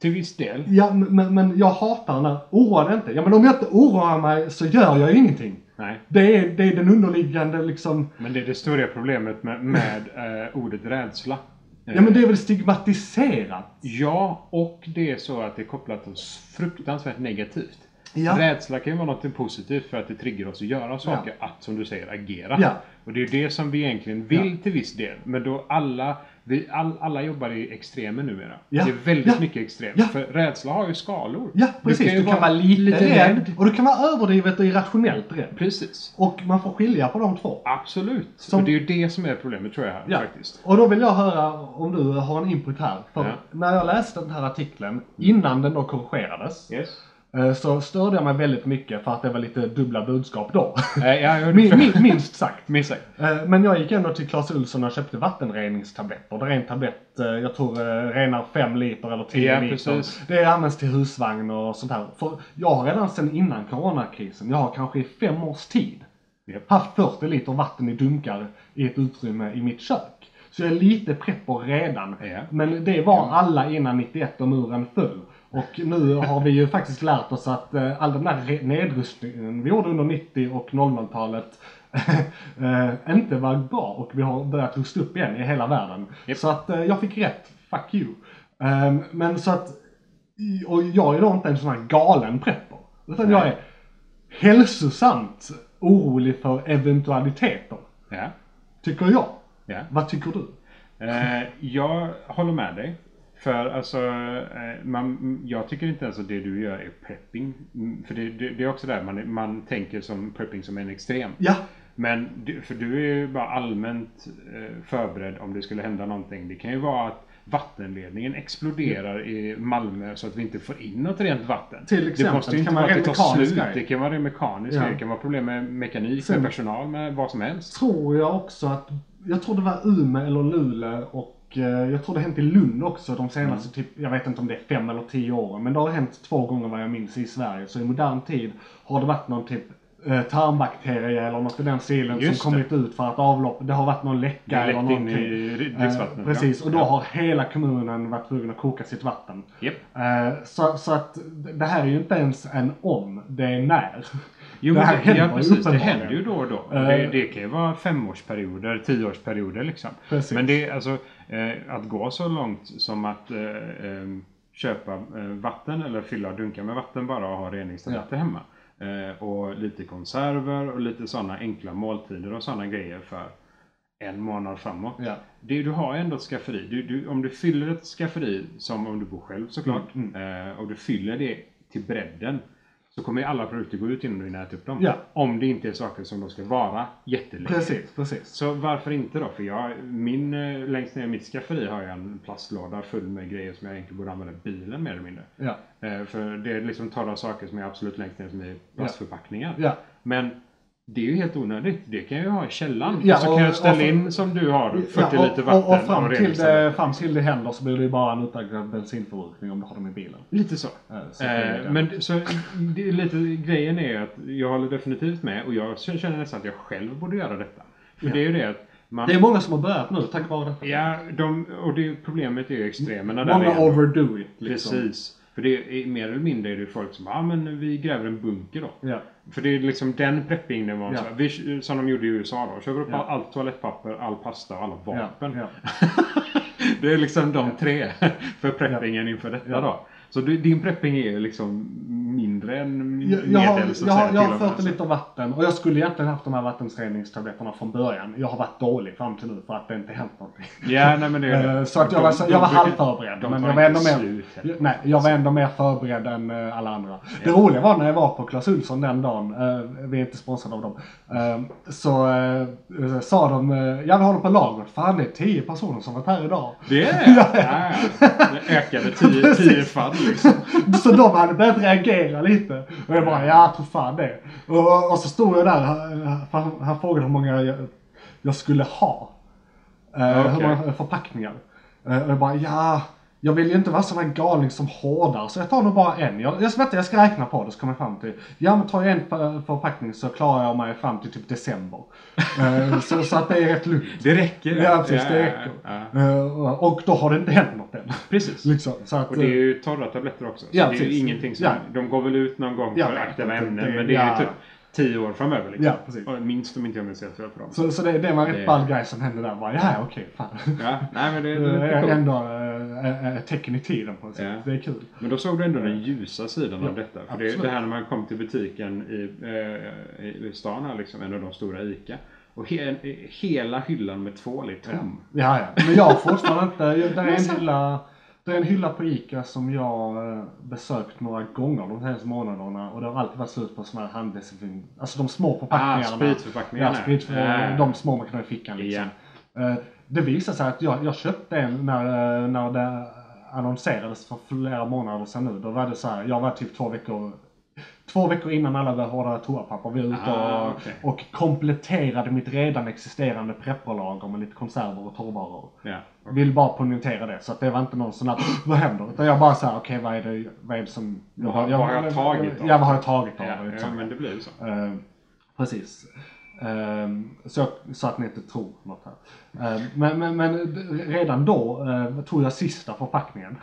Till viss del. ja, men, men jag hatar när, oroa dig inte. Ja men om jag inte oroar mig så gör jag ingenting. Nej. Det är, det är den underliggande liksom, Men det är det stora problemet med, med eh, ordet rädsla. ja men det är väl stigmatiserat. Ja, och det är så att det är kopplat till fruktansvärt negativt. Ja. Rädsla kan ju vara något positivt för att det triggar oss att göra saker, att som du säger agera. Ja. Och det är det som vi egentligen vill till viss del. Men då alla, vi, all, alla jobbar i extremer numera. Ja. Det är väldigt Ja. mycket extremt. Ja. För rädsla har ju skalor. Ja precis, du kan, vara lite rädd och du kan vara överdrivet och irrationellt rädd. Precis. Och man får skilja på de två. Absolut. Som- Och det är ju det som är problemet tror jag här Ja. faktiskt. Och då vill jag höra om du har en input här. För när jag läste den här artikeln, innan den då korrigerades, Yes. Eh, så störde jag mig väldigt mycket för att det var lite dubbla budskap då. Eh, ja, jag- min, min, minst sagt. Minst sagt. Eh, Men jag gick ändå till Clas Ohlson och köpte vattenreningstabletter. Där en tablett, jag tror, renar 5 liter eller 10 Ja, liter. precis. Det används till husvagn och sånt här. För jag har redan sedan innan coronakrisen, jag har kanske i fem års tid Japp. haft 40 liter vatten i dunkar i ett utrymme i mitt kök. Så jag är lite prepper redan. Ja. Men det var alla innan 91 och muren föll. Och nu har vi ju faktiskt lärt oss att eh, all den där nedrustningen vi gjorde under 90 och 00-talet eh, inte var bra och vi har börjat rusta upp igen i hela världen. Japp. Så att eh, jag fick rätt. Fuck you. Ehm, men så att, och jag är då inte en sån här galen prepper. Utan jag är hälsosamt orolig för eventualiteter. Ja. Tycker jag. Ja. Vad tycker du? Eh, jag håller med dig. För alltså, eh, man, jag tycker inte ens att det du gör är prepping. Mm, För det, det, det är också där man, man tänker som prepping som en extrem. Ja, Men du, för du är ju bara allmänt eh, förberedd om det skulle hända någonting. Det kan ju vara att vattenledningen exploderar i Malmö så att vi inte får in något rent vatten. Till exempel. Det måste ju inte vara att det tar slut. Det kan vara det mekaniska. Ja. Det kan vara problem med mekanik, Sen- med personal, med vad som helst. tror jag också att, jag tror det var Umeå eller Luleå och jag tror det har hänt i Lund också de senaste typ, jag vet inte om det är fem eller tio åren, men det har hänt två gånger vad jag minns i Sverige. Så i modern tid har det varit någon typ eh, tarmbakterie eller något i den stilen Just som kommit ut för att avlopp, det har varit någon läcka eller läckt in någonting. i dricksvattnet. Eh, ja. precis, och då Ja. har hela kommunen varit tvungen att koka sitt vatten. Eh, så, så att det här är ju inte ens en om, det är när. Jo, Det här det, ja, precis. Det händer ju då och då. Och Eh. det, det kan ju vara femårsperioder, tioårsperioder liksom. Precis. Men det alltså eh, att gå så långt som att eh, eh, köpa vatten eller fylla dunkar med vatten bara och ha reningstabletter hemma. Eh, och lite konserver och lite sådana enkla måltider och sådana grejer för en månad framåt. Ja. Det, du har ändå ett skafferi. Du, du, om du fyller ett skafferi, som om du bor själv såklart, Mm, eh, och du fyller det till bredden så kommer ju alla produkter gå ut innan du hinner äta upp dem. Ja. Om det inte är saker som de ska vara jättelänge. Precis, precis. Så varför inte då? För jag, min, eh, längst ner i mitt skafferi har jag en plastlåda full med grejer som jag egentligen borde använda bilen mer eller mindre. Ja. Eh, för det är liksom torra saker som är absolut längst ner som är plastförpackningar. Ja. Men det är ju helt onödigt. Det kan jag ju ha i källaren. Ja, och så kan och- jag ställa och- in som du har 40 Ja, liter vatten och, och fram, till det, fram till det händer så blir det ju bara en utökad bensinförbrukning om du har dem i bilen. Lite så. Eh, så Eh, men så, det lite, grejen är att jag håller definitivt med och jag känner nästan att jag själv borde göra detta. För det är ju det att man... Det är många som har börjat nu tack vare detta. Ja, de, och det, problemet är ju extremerna där Många overdo it. Liksom. Precis. För det är mer eller mindre är det folk som ja ah, men vi gräver en bunker då. Ja. För det är liksom den prepping-nivån Ja. vi, som de gjorde i USA då. Köper upp Ja. allt toalettpapper, all pasta och alla vapen. Ja. det är liksom de tre för preppingen inför detta då. Så du, din prepping är liksom mindre än Jag, medel jag har, så jag, har, jag har fört alltså. lite vatten och jag skulle egentligen haft de här vattenreningstabletterna från början. Jag har varit dålig fram till nu för att det inte hänt någonting. Ja, nej men det Eh. Så att jag var, de jag var halvförberedd. Men jag var ändå mer, nej, jag var ändå mer förberedd än eh, alla andra. Det roliga var när jag var på Clas Ohlson den dagen, eh, vi är inte sponsrade av dem, så sa de, eh, ja vi har dem på lager. Fan det är tio personer som varit här idag. Det är det? Ja, ja. Det ökade tio, tio fall liksom. Så de hade börjat reagera lite. Och jag bara, ja tror fan det. Och, och så stod jag där, han, han, frågade hur många jag, jag skulle ha. Eh, Okej. Hur många förpackningar. Eh, och jag bara, ja. Jag vill ju inte vara sån här galning som hårdar så jag tar nog bara en. Jag, jag, vänta, jag ska räkna på det så kommer jag fram till. Ja men tar jag en för, förpackning så klarar jag mig fram till typ december. Eh, så, så att det är rätt lugnt. Det räcker. Ja precis, det Ja, räcker. ja. Eh, och då har det inte hänt något än. Precis. Liksom, så att, Och det är eh, ju torra tabletter också. Så Ja, det är ju ingenting som... Ja. De går väl ut någon gång Ja, för aktiva det- ämnen. det- men det är ja. ju typ tio år framöver liksom. Ja, precis. Och minst om inte jag minns helt fel på dem. Så, så det, det var en Det- rätt ball grej som hände där. Bara, ja, okej, fan. Ja, nej men det, Det är ändå äh, ett tecken i tiden på ett sätt. Ja. Det är kul. Men då såg du ändå den ljusa sidan Ja, av detta. För det, absolut. det här när man kom till butiken i, eh, i stan här liksom, en av de stora ICA. Och he, hela hyllan med tvål är tom. Ja, ja. Men jag har fortfarande inte... Det är en hylla, det är en hylla på ICA som jag eh, besökt några gånger de senaste månaderna. Och det har alltid varit slut på sådana här handdesinfektion. Alltså de små förpackningarna. Ah, spritförpackningarna. Ja, sprit, Ja. de små man kan ha i fickan liksom. Eh, Det visade sig att jag, jag köpte en när, eh, när det annonserades för flera månader sedan nu. Då var det så här, jag var typ två veckor Två veckor innan alla började hårda toapapper var jag ute Ah, och, okej. och kompletterade mitt redan existerande prepperlager med lite konserver och torrvaror. Ja. Vill bara poängtera det så att det var inte någon sån här vad händer? Utan jag bara såhär, okej vad är det, vad är det som... Vad har- vad har jag tagit av? Ja, vad har jag tagit av? Ja, det? ja, men det blir ju så. Eh, precis. Eh, så, så att ni inte tror något här. Eh, men, men, men redan då uh, tog jag sista förpackningen.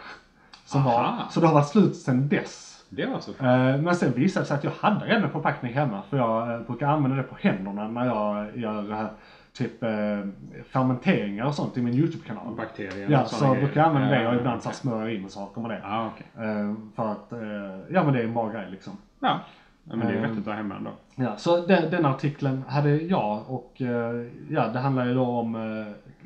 Som var, så det har varit slut sedan dess. Det var så. Eh, Men sen visade det sig att jag hade redan en förpackning hemma för jag eh, brukar använda det på händerna när jag gör eh, typ eh, fermenteringar och sånt i min YouTube-kanal. Bakterier Ja, så såna brukar jag använda det och ibland så här smörjer in saker med det. Ja, okej. Eh, För att, ja men det är en bra grej liksom. Ja. ja, men det är vettigt att ha hemma ändå. Ja, så den, den artikeln hade jag och ja, det handlar ju då om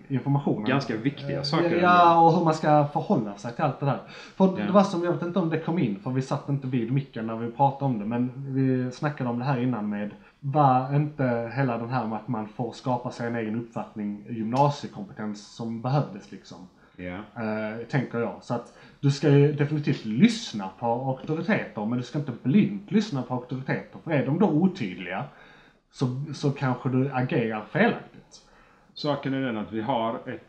informationen. Ganska viktiga saker. ändå. Ja, och hur man ska förhålla sig till allt det där. För Ja. det var som, jag vet inte om det kom in, för vi satt inte vid micken när vi pratade om det, men vi snackade om det här innan med var inte hela den här med att man får skapa sig en egen uppfattning gymnasiekompetens som behövdes liksom. Ja. Eh, tänker jag. Så att du ska ju definitivt lyssna på auktoriteter, men du ska inte blint lyssna på auktoriteter. För är de då otydliga så, så kanske du agerar felaktigt. Saken är den att vi har ett,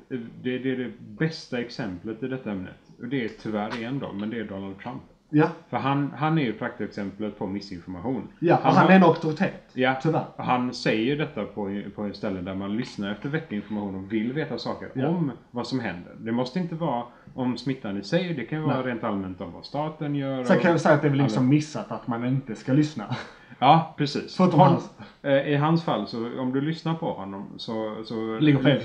det, det är det bästa exemplet i detta ämnet. Och det är tyvärr en då, men det är Donald Trump. Ja, För han, han är ju praktexemplet på missinformation. ja han har- är en auktoritet. Ja, Tyvärr. han säger detta på, på ett ställe där man lyssnar efter vettig information och vill veta saker Ja. om vad som händer. Det måste inte vara om smittan i sig, det kan vara Nej. rent allmänt om vad staten gör. Sen kan jag säga att det är väl liksom missat att man inte ska lyssna. Ja, precis. Förutom Hon- hans- eh, I hans fall, så om du lyssnar på honom så, så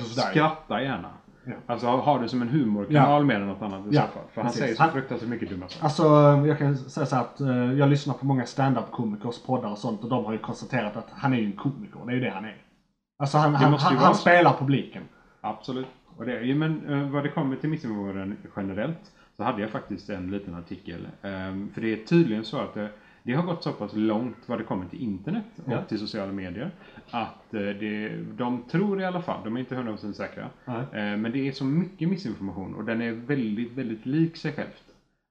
skratta gärna. Ja. Alltså ha det som en humorkanal Ja. mer än något annat i Ja, så fall. För han precis. säger så Han- fruktansvärt mycket dumma saker. Alltså, jag kan säga så här att eh, jag lyssnar på många stand-up-komikers poddar och sånt och de har ju konstaterat att han är ju en komiker. Det är ju det han är. Alltså han, han, han, han spelar publiken. Absolut. Och det, ja, men eh, vad det kommer till missinformation generellt så hade jag faktiskt en liten artikel. Ehm, för det är tydligen så att det, har gått så pass långt vad det kommer till internet och Ja. till sociala medier. Att eh, det, de tror i alla fall, de är inte 100% säkra. Nej. Eh, men det är så mycket missinformation och den är väldigt, väldigt lik sig självt.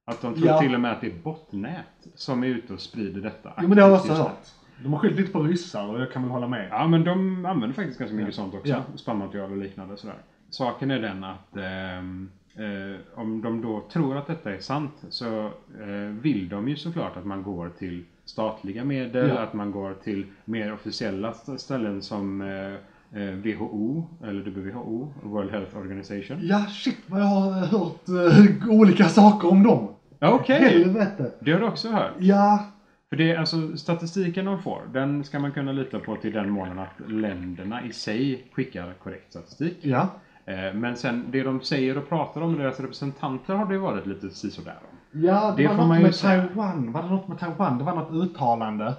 Att de tror Ja. till och med att det är botnät som är ute och sprider detta. Jo men det har jag också hört. De har skyllt lite på ryssar och jag kan väl hålla med. Ja, men de använder faktiskt ganska mycket Ja. sånt också. Ja. Spammaterial och liknande. Sådär. Saken är den att ehm, eh, om de då tror att detta är sant så eh, vill de ju såklart att man går till statliga medel, Ja. att man går till mer officiella st- ställen som eh, eh, WHO, eller WHO, World Health Organization. Ja shit vad jag har hört eh, olika saker om dem. Okej! Helvete. Det har du också hört? Ja. För det är alltså statistiken de får, den ska man kunna lita på till den månen att länderna i sig skickar korrekt statistik. Ja. Eh, Men sen det de säger och pratar om, deras representanter har det varit lite sisådär om. Ja, det, Det var något ju med säga. Taiwan. Var det något med Taiwan? Det var något uttalande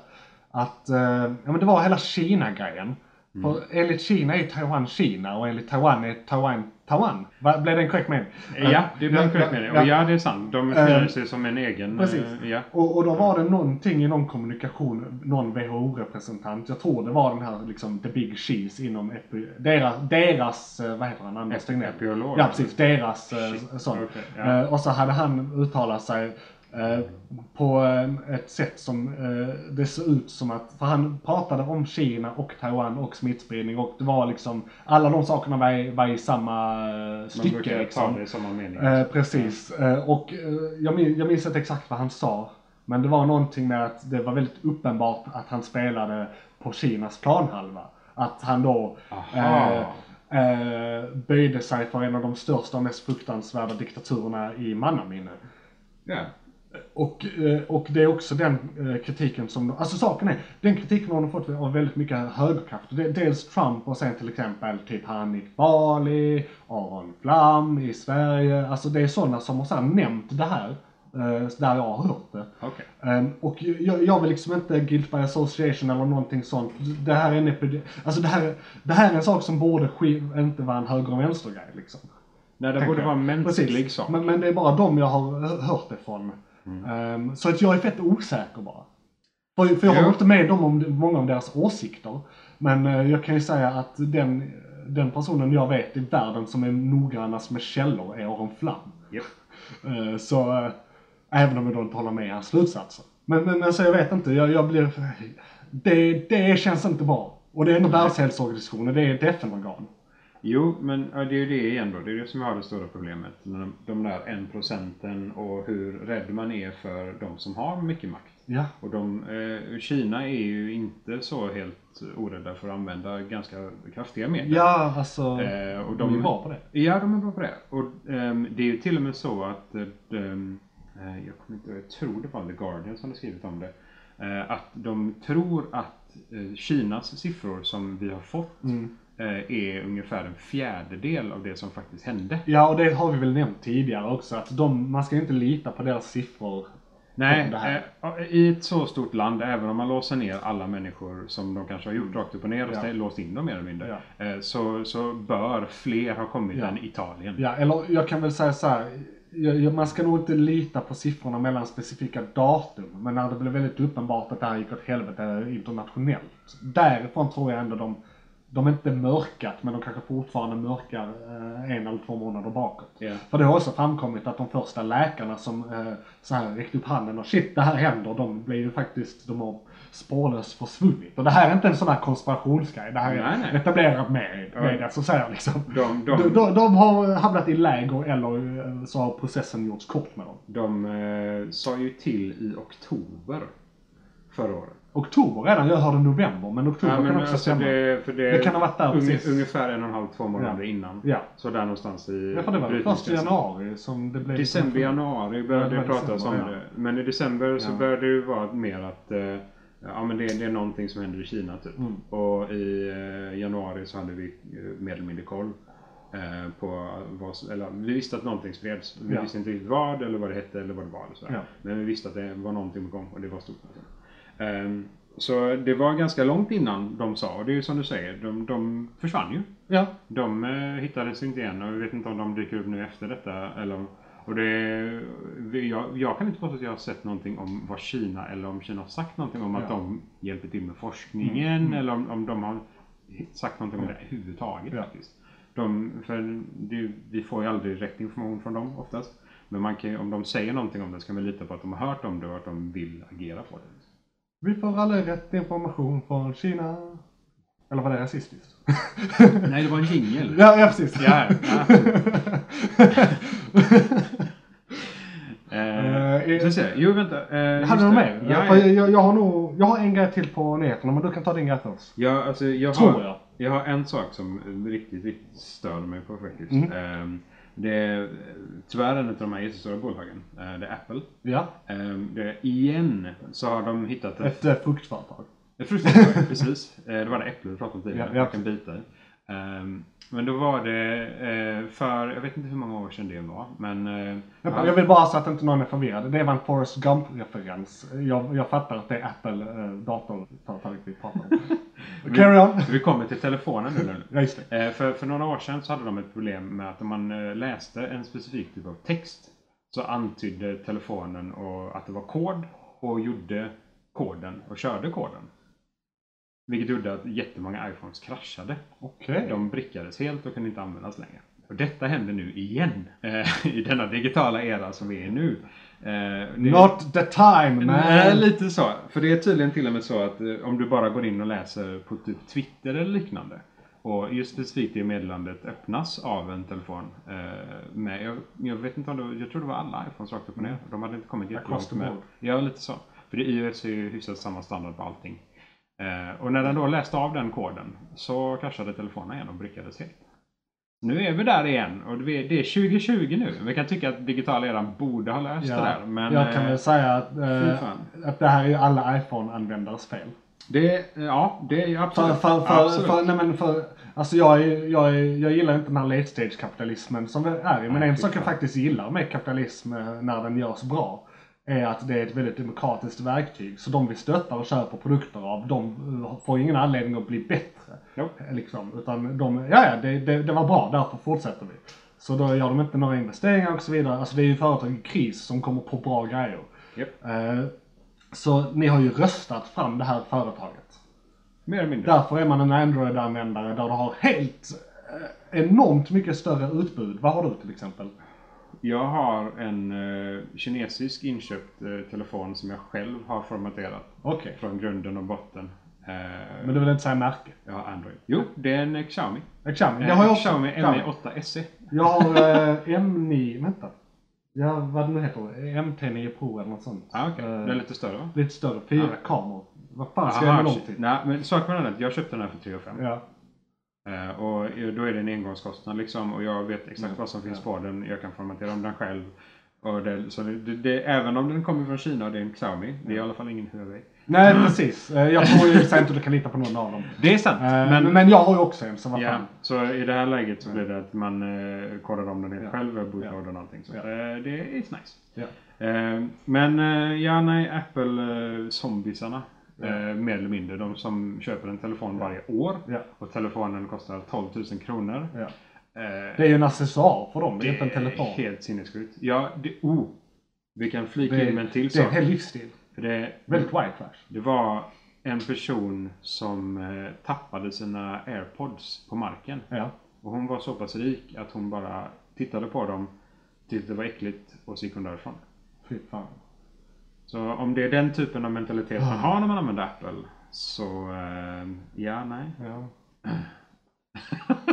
att, eh, ja men det var hela Kina-grejen. Mm. För enligt Kina är Taiwan Kina och enligt Taiwan är Taiwan Taiwan. Va, blev det en korrekt mening? Ja, det blir en korrekt mening. Och ja, det är sant. De definierar Eh, sig som en egen... Precis. eh, Ja. Och, och då var det någonting i någon kommunikation, någon WHO-representant, jag tror det var den här liksom the big cheese inom epi, deras, deras, eh, vad heter han, Anders Tegnell? epiolog. Ja precis, deras eh, Shit, sån. okej, ja. Och så hade han uttalat sig på eh, ett sätt som eh, det såg ut som att, för han pratade om Kina och Taiwan och smittspridning och det var liksom, alla de sakerna var i, var i samma eh, Man stycke brukar liksom. ta det i samma mening. Eh, precis. Eh, och eh, jag, minns, jag minns inte exakt vad han sa. Men det var någonting med att det var väldigt uppenbart att han spelade på Kinas planhalva. Att han då eh, eh, böjde sig för en av de största och mest fruktansvärda diktaturerna i mannaminne. Ja. Och, eh, och det är också den eh, kritiken som, alltså saken är, den kritiken har de fått av väldigt mycket högerkrafter. Dels Trump och sen till exempel typ Hanif Bali, Aron Flam i Sverige. Alltså det är sådana som har så nämnt det här. eh, Där jag har hört det. Okej. Ehm, och jag, jag vill liksom inte guilt by association eller någonting sånt. Det här är en epide- alltså det här, det här är en sak som borde ske, inte vara en höger och vänstergrej liksom. Nej, det borde jag. vara en mänsklig sak. Men, men det är bara de jag har hö- hört det från. Ehm, så att jag är fett osäker bara. För, för jag Ja. har inte med dem om många av deras åsikter. Men eh, jag kan ju säga att den, den personen jag vet i världen som är noggrannast med källor är Aron Flam. Japp. Eh, Så, eh, även om jag då inte håller med i hans slutsatser. Men, men alltså jag vet inte, jag, jag blir... Det, det känns inte bra. Och det är ändå Världshälsoorganisationen, det är ett FN-organ. Jo, men ja, det är ju det igen då. Det är det som har det stora problemet. De, de där en procenten och hur rädd man är för de som har mycket makt. Ja. Och de, eh, Kina är ju inte så helt orädda för att använda ganska kraftiga medel. Ja, alltså. Eh, och de är bra på det. Ja, de är bra på det. Och ehm, det är ju till och med så att, eh, ehm, eh, jag kommer inte jag tror det var The Guardian som hade skrivit om det, eh, att de tror att eh, Kinas siffror som vi har fått Mm. Eh, är ungefär en fjärdedel av det som faktiskt hände. Ja, och det har vi väl nämnt tidigare också, att de, man ska inte lita på deras siffror. Nej, eh, i ett så stort land, även om man låser ner alla människor som de kanske har gjort rakt upp och ner och Ja. låst in dem mer eller mindre, eh, så, så bör fler ha kommit Ja. än Italien. Ja, eller jag kan väl säga så här. Man ska nog inte lita på siffrorna mellan specifika datum. Men när det blev väldigt uppenbart att det här gick åt helvete internationellt. Därifrån tror jag ändå de, de är inte mörkat, men de kanske fortfarande mörkar eh, en eller två månader bakåt. Ja. För det har också framkommit att de första läkarna som eh, så här räckte upp handen och shit det här händer, de blir ju faktiskt, de har spårlöst försvunnit. Och det här är inte en sån här konspirationsgrej, det här är Nej, nej. etablerad med, media som säger liksom. De, De, de, de, de har hamnat i läger eller eh, så har processen gjorts kort med dem. de eh, sa ju till i oktober förra året. Oktober redan, jag hörde november, men oktober Ja, men kan också alltså stämma. det, det, Det kan ha varit där unge, precis. ungefär en och en halv, två månader Ja. innan. Ja. Så där någonstans i Ja, för det var väl första brytningsgränsen. januari som det blev... December, januari började Ja, det pratas om det. Men i december så Ja. började det ju vara mer att eh, ja, men det, det är någonting som händer i Kina typ. Mm. Och i eh, januari så hade vi eh, mer eller mindre koll. Eh, på vad, eller, vi visste att någonting spreds. Vi Ja. visste inte riktigt vad eller vad det hette eller vad det var. Eller sådär. Ja. Men vi visste att det var någonting på gång och det var stort. Ehm, så det var ganska långt innan de sa, och det är ju som du säger, de, de försvann ju. Ja, De eh, hittades inte igen och vi vet inte om de dyker upp nu efter detta. Eller, och det, jag, jag kan inte påstå att jag har sett någonting om vad Kina eller om Kina har sagt någonting om att Ja. de hjälper till med forskningen Mm, eller om, om de har sagt någonting om det överhuvudtaget. Ja. Faktiskt. De, för det, vi får ju aldrig rätt information från dem oftast. Men man kan, om de säger någonting om det så kan vi lita på att de har hört om det och att de vill agera på det. Vi får aldrig rätt information från Kina. Eller var det rasistiskt? Nej, det var en jingel. ja, ja, precis. Ja, ja. Eh, Eh, ska se. Jo, vänta. Eh, Hade du mer? Ja, ja. jag, jag har nog, jag har en grej till på nyheterna, men du kan ta din grej först. Ja, alltså, jag, Tror har, jag. jag har en sak som riktigt, riktigt stör mig på faktiskt. Mm. Ehm, det är tyvärr en av de här jättestora bolagen. Eh, det är Apple. Ja, Ehm, det igen så har de hittat ett, ett eh, fruktföretag. ett fruktföretag. precis. Eh, det var det äpple vi pratade om tidigare. Ja, ja. Man kan bita i. Ehm, men då var det eh, för, jag vet inte hur många år sedan det var. Men eh, Jag, jag vill bara så att inte någon är förvirrad. Det var en Forrest Gump-referens. Jag, jag fattar att det är Apple eh, datorföretaget vi pratar om. Carry on! vi kommer till telefonen nu. Ja, just det. För, för några år sedan så hade de ett problem med att om man läste en specifik typ av text så antydde telefonen och att det var kod och gjorde koden och körde koden. Vilket gjorde att jättemånga iPhones kraschade. Okej. De brickades helt och kunde inte användas längre. Och detta händer nu igen eh, i denna digitala era som vi är nu. Eh, Not the time Nej, man! lite så. För det är tydligen till och med så att eh, om du bara går in och läser på typ Twitter eller liknande och just specifikt det meddelandet öppnas av en telefon. Eh, med, jag, jag vet inte om det var, jag tror det var alla iPhones rakt upp och ner. De hade inte kommit jättelångt med. Ja, lite så. För det iOS är ju hyfsat samma standard på allting. Eh, och när den då läste av den koden så kraschade telefonen igen och brickades helt. Nu är vi där igen och det är det är 2020 nu. Vi kan tycka att digitala eran borde ha löst det där. Men, jag kan eh, väl säga att, eh, att det här är ju alla iPhone-användares fel. Det, ja, det är För, absolut. för, för, absolut. för, nej men för, alltså jag, är, jag, är, jag gillar inte den här late stage kapitalismen som det är i. Men Nej, en sak jag faktiskt gillar med kapitalism eh, när den görs bra är att det är ett väldigt demokratiskt verktyg. Så de vi stöttar och köper produkter av, de eh, får ingen anledning att bli bättre. Eh, Liksom, utan de, ja ja, det, det, det var bra, därför fortsätter vi. Så då gör de inte några investeringar och så vidare. Alltså det är ju företag i kris som kommer på bra grejer. Japp. Eh, så ni har ju röstat fram det här företaget. Mer eller mindre. Därför är man en Android-användare där du har helt eh, enormt mycket större utbud. Vad har du till exempel? Jag har en eh, kinesisk inköpt eh, telefon som jag själv har formaterat. Okej. Från grunden och botten. Eh, Men du vill inte säga märke? Jag har Android. Jo, det är en eh, Xiaomi. Xiaomi. Eh, Jag har ju också. Xiaomi Xiaomi. Mi 8 SE. Jag har eh, M9, vänta. Ja, vad det nu heter. MT9 Pro eller något sånt. Ah, okej. Eh, Den är lite större va? lite större. Fyra Ja. kameror. Vad fan ska Aha, jag med shit. dem till? Nej, men saken är den att jag köpte den här för 3 5. Ja. Eh, och då är det en engångskostnad liksom och jag vet exakt Mm. vad som finns på den. Jag kan formatera om den själv. Och det, så det, det, även om den kommer från Kina och det är en Xiaomi, det är i alla fall ingen Huawei. Nej, precis. Eh, Jag tror ju sen inte du kan lita på någon av dem. Det är sant. Eh, men, Men, jag har ju också en, så vad så i det här läget så blir det att man eh, kodar om den helt Ja. själv, bootloadar och allting. Så eh, det är nice. Men ja, nej, Apple eh, zombisarna. Ja. Eh, mer eller mindre. De som köper en telefon varje år. Och telefonen kostar 12 000 kronor. Eh, Det är ju en accessoar för dem, det är inte en telefon. helt sinnessjukt. Ja, det, oh, vi kan flika Det, in med en till det är en sak. hel livsstil. För det, Väldigt white trash. det var en person som eh, tappade sina airpods på marken. Ja. Och hon var så pass rik att hon bara tittade på dem, tyckte det var äckligt och så gick hon därifrån. Fy fan. Så om det är den typen av mentalitet man har när man använder Apple så eh, ja, nej. Ja.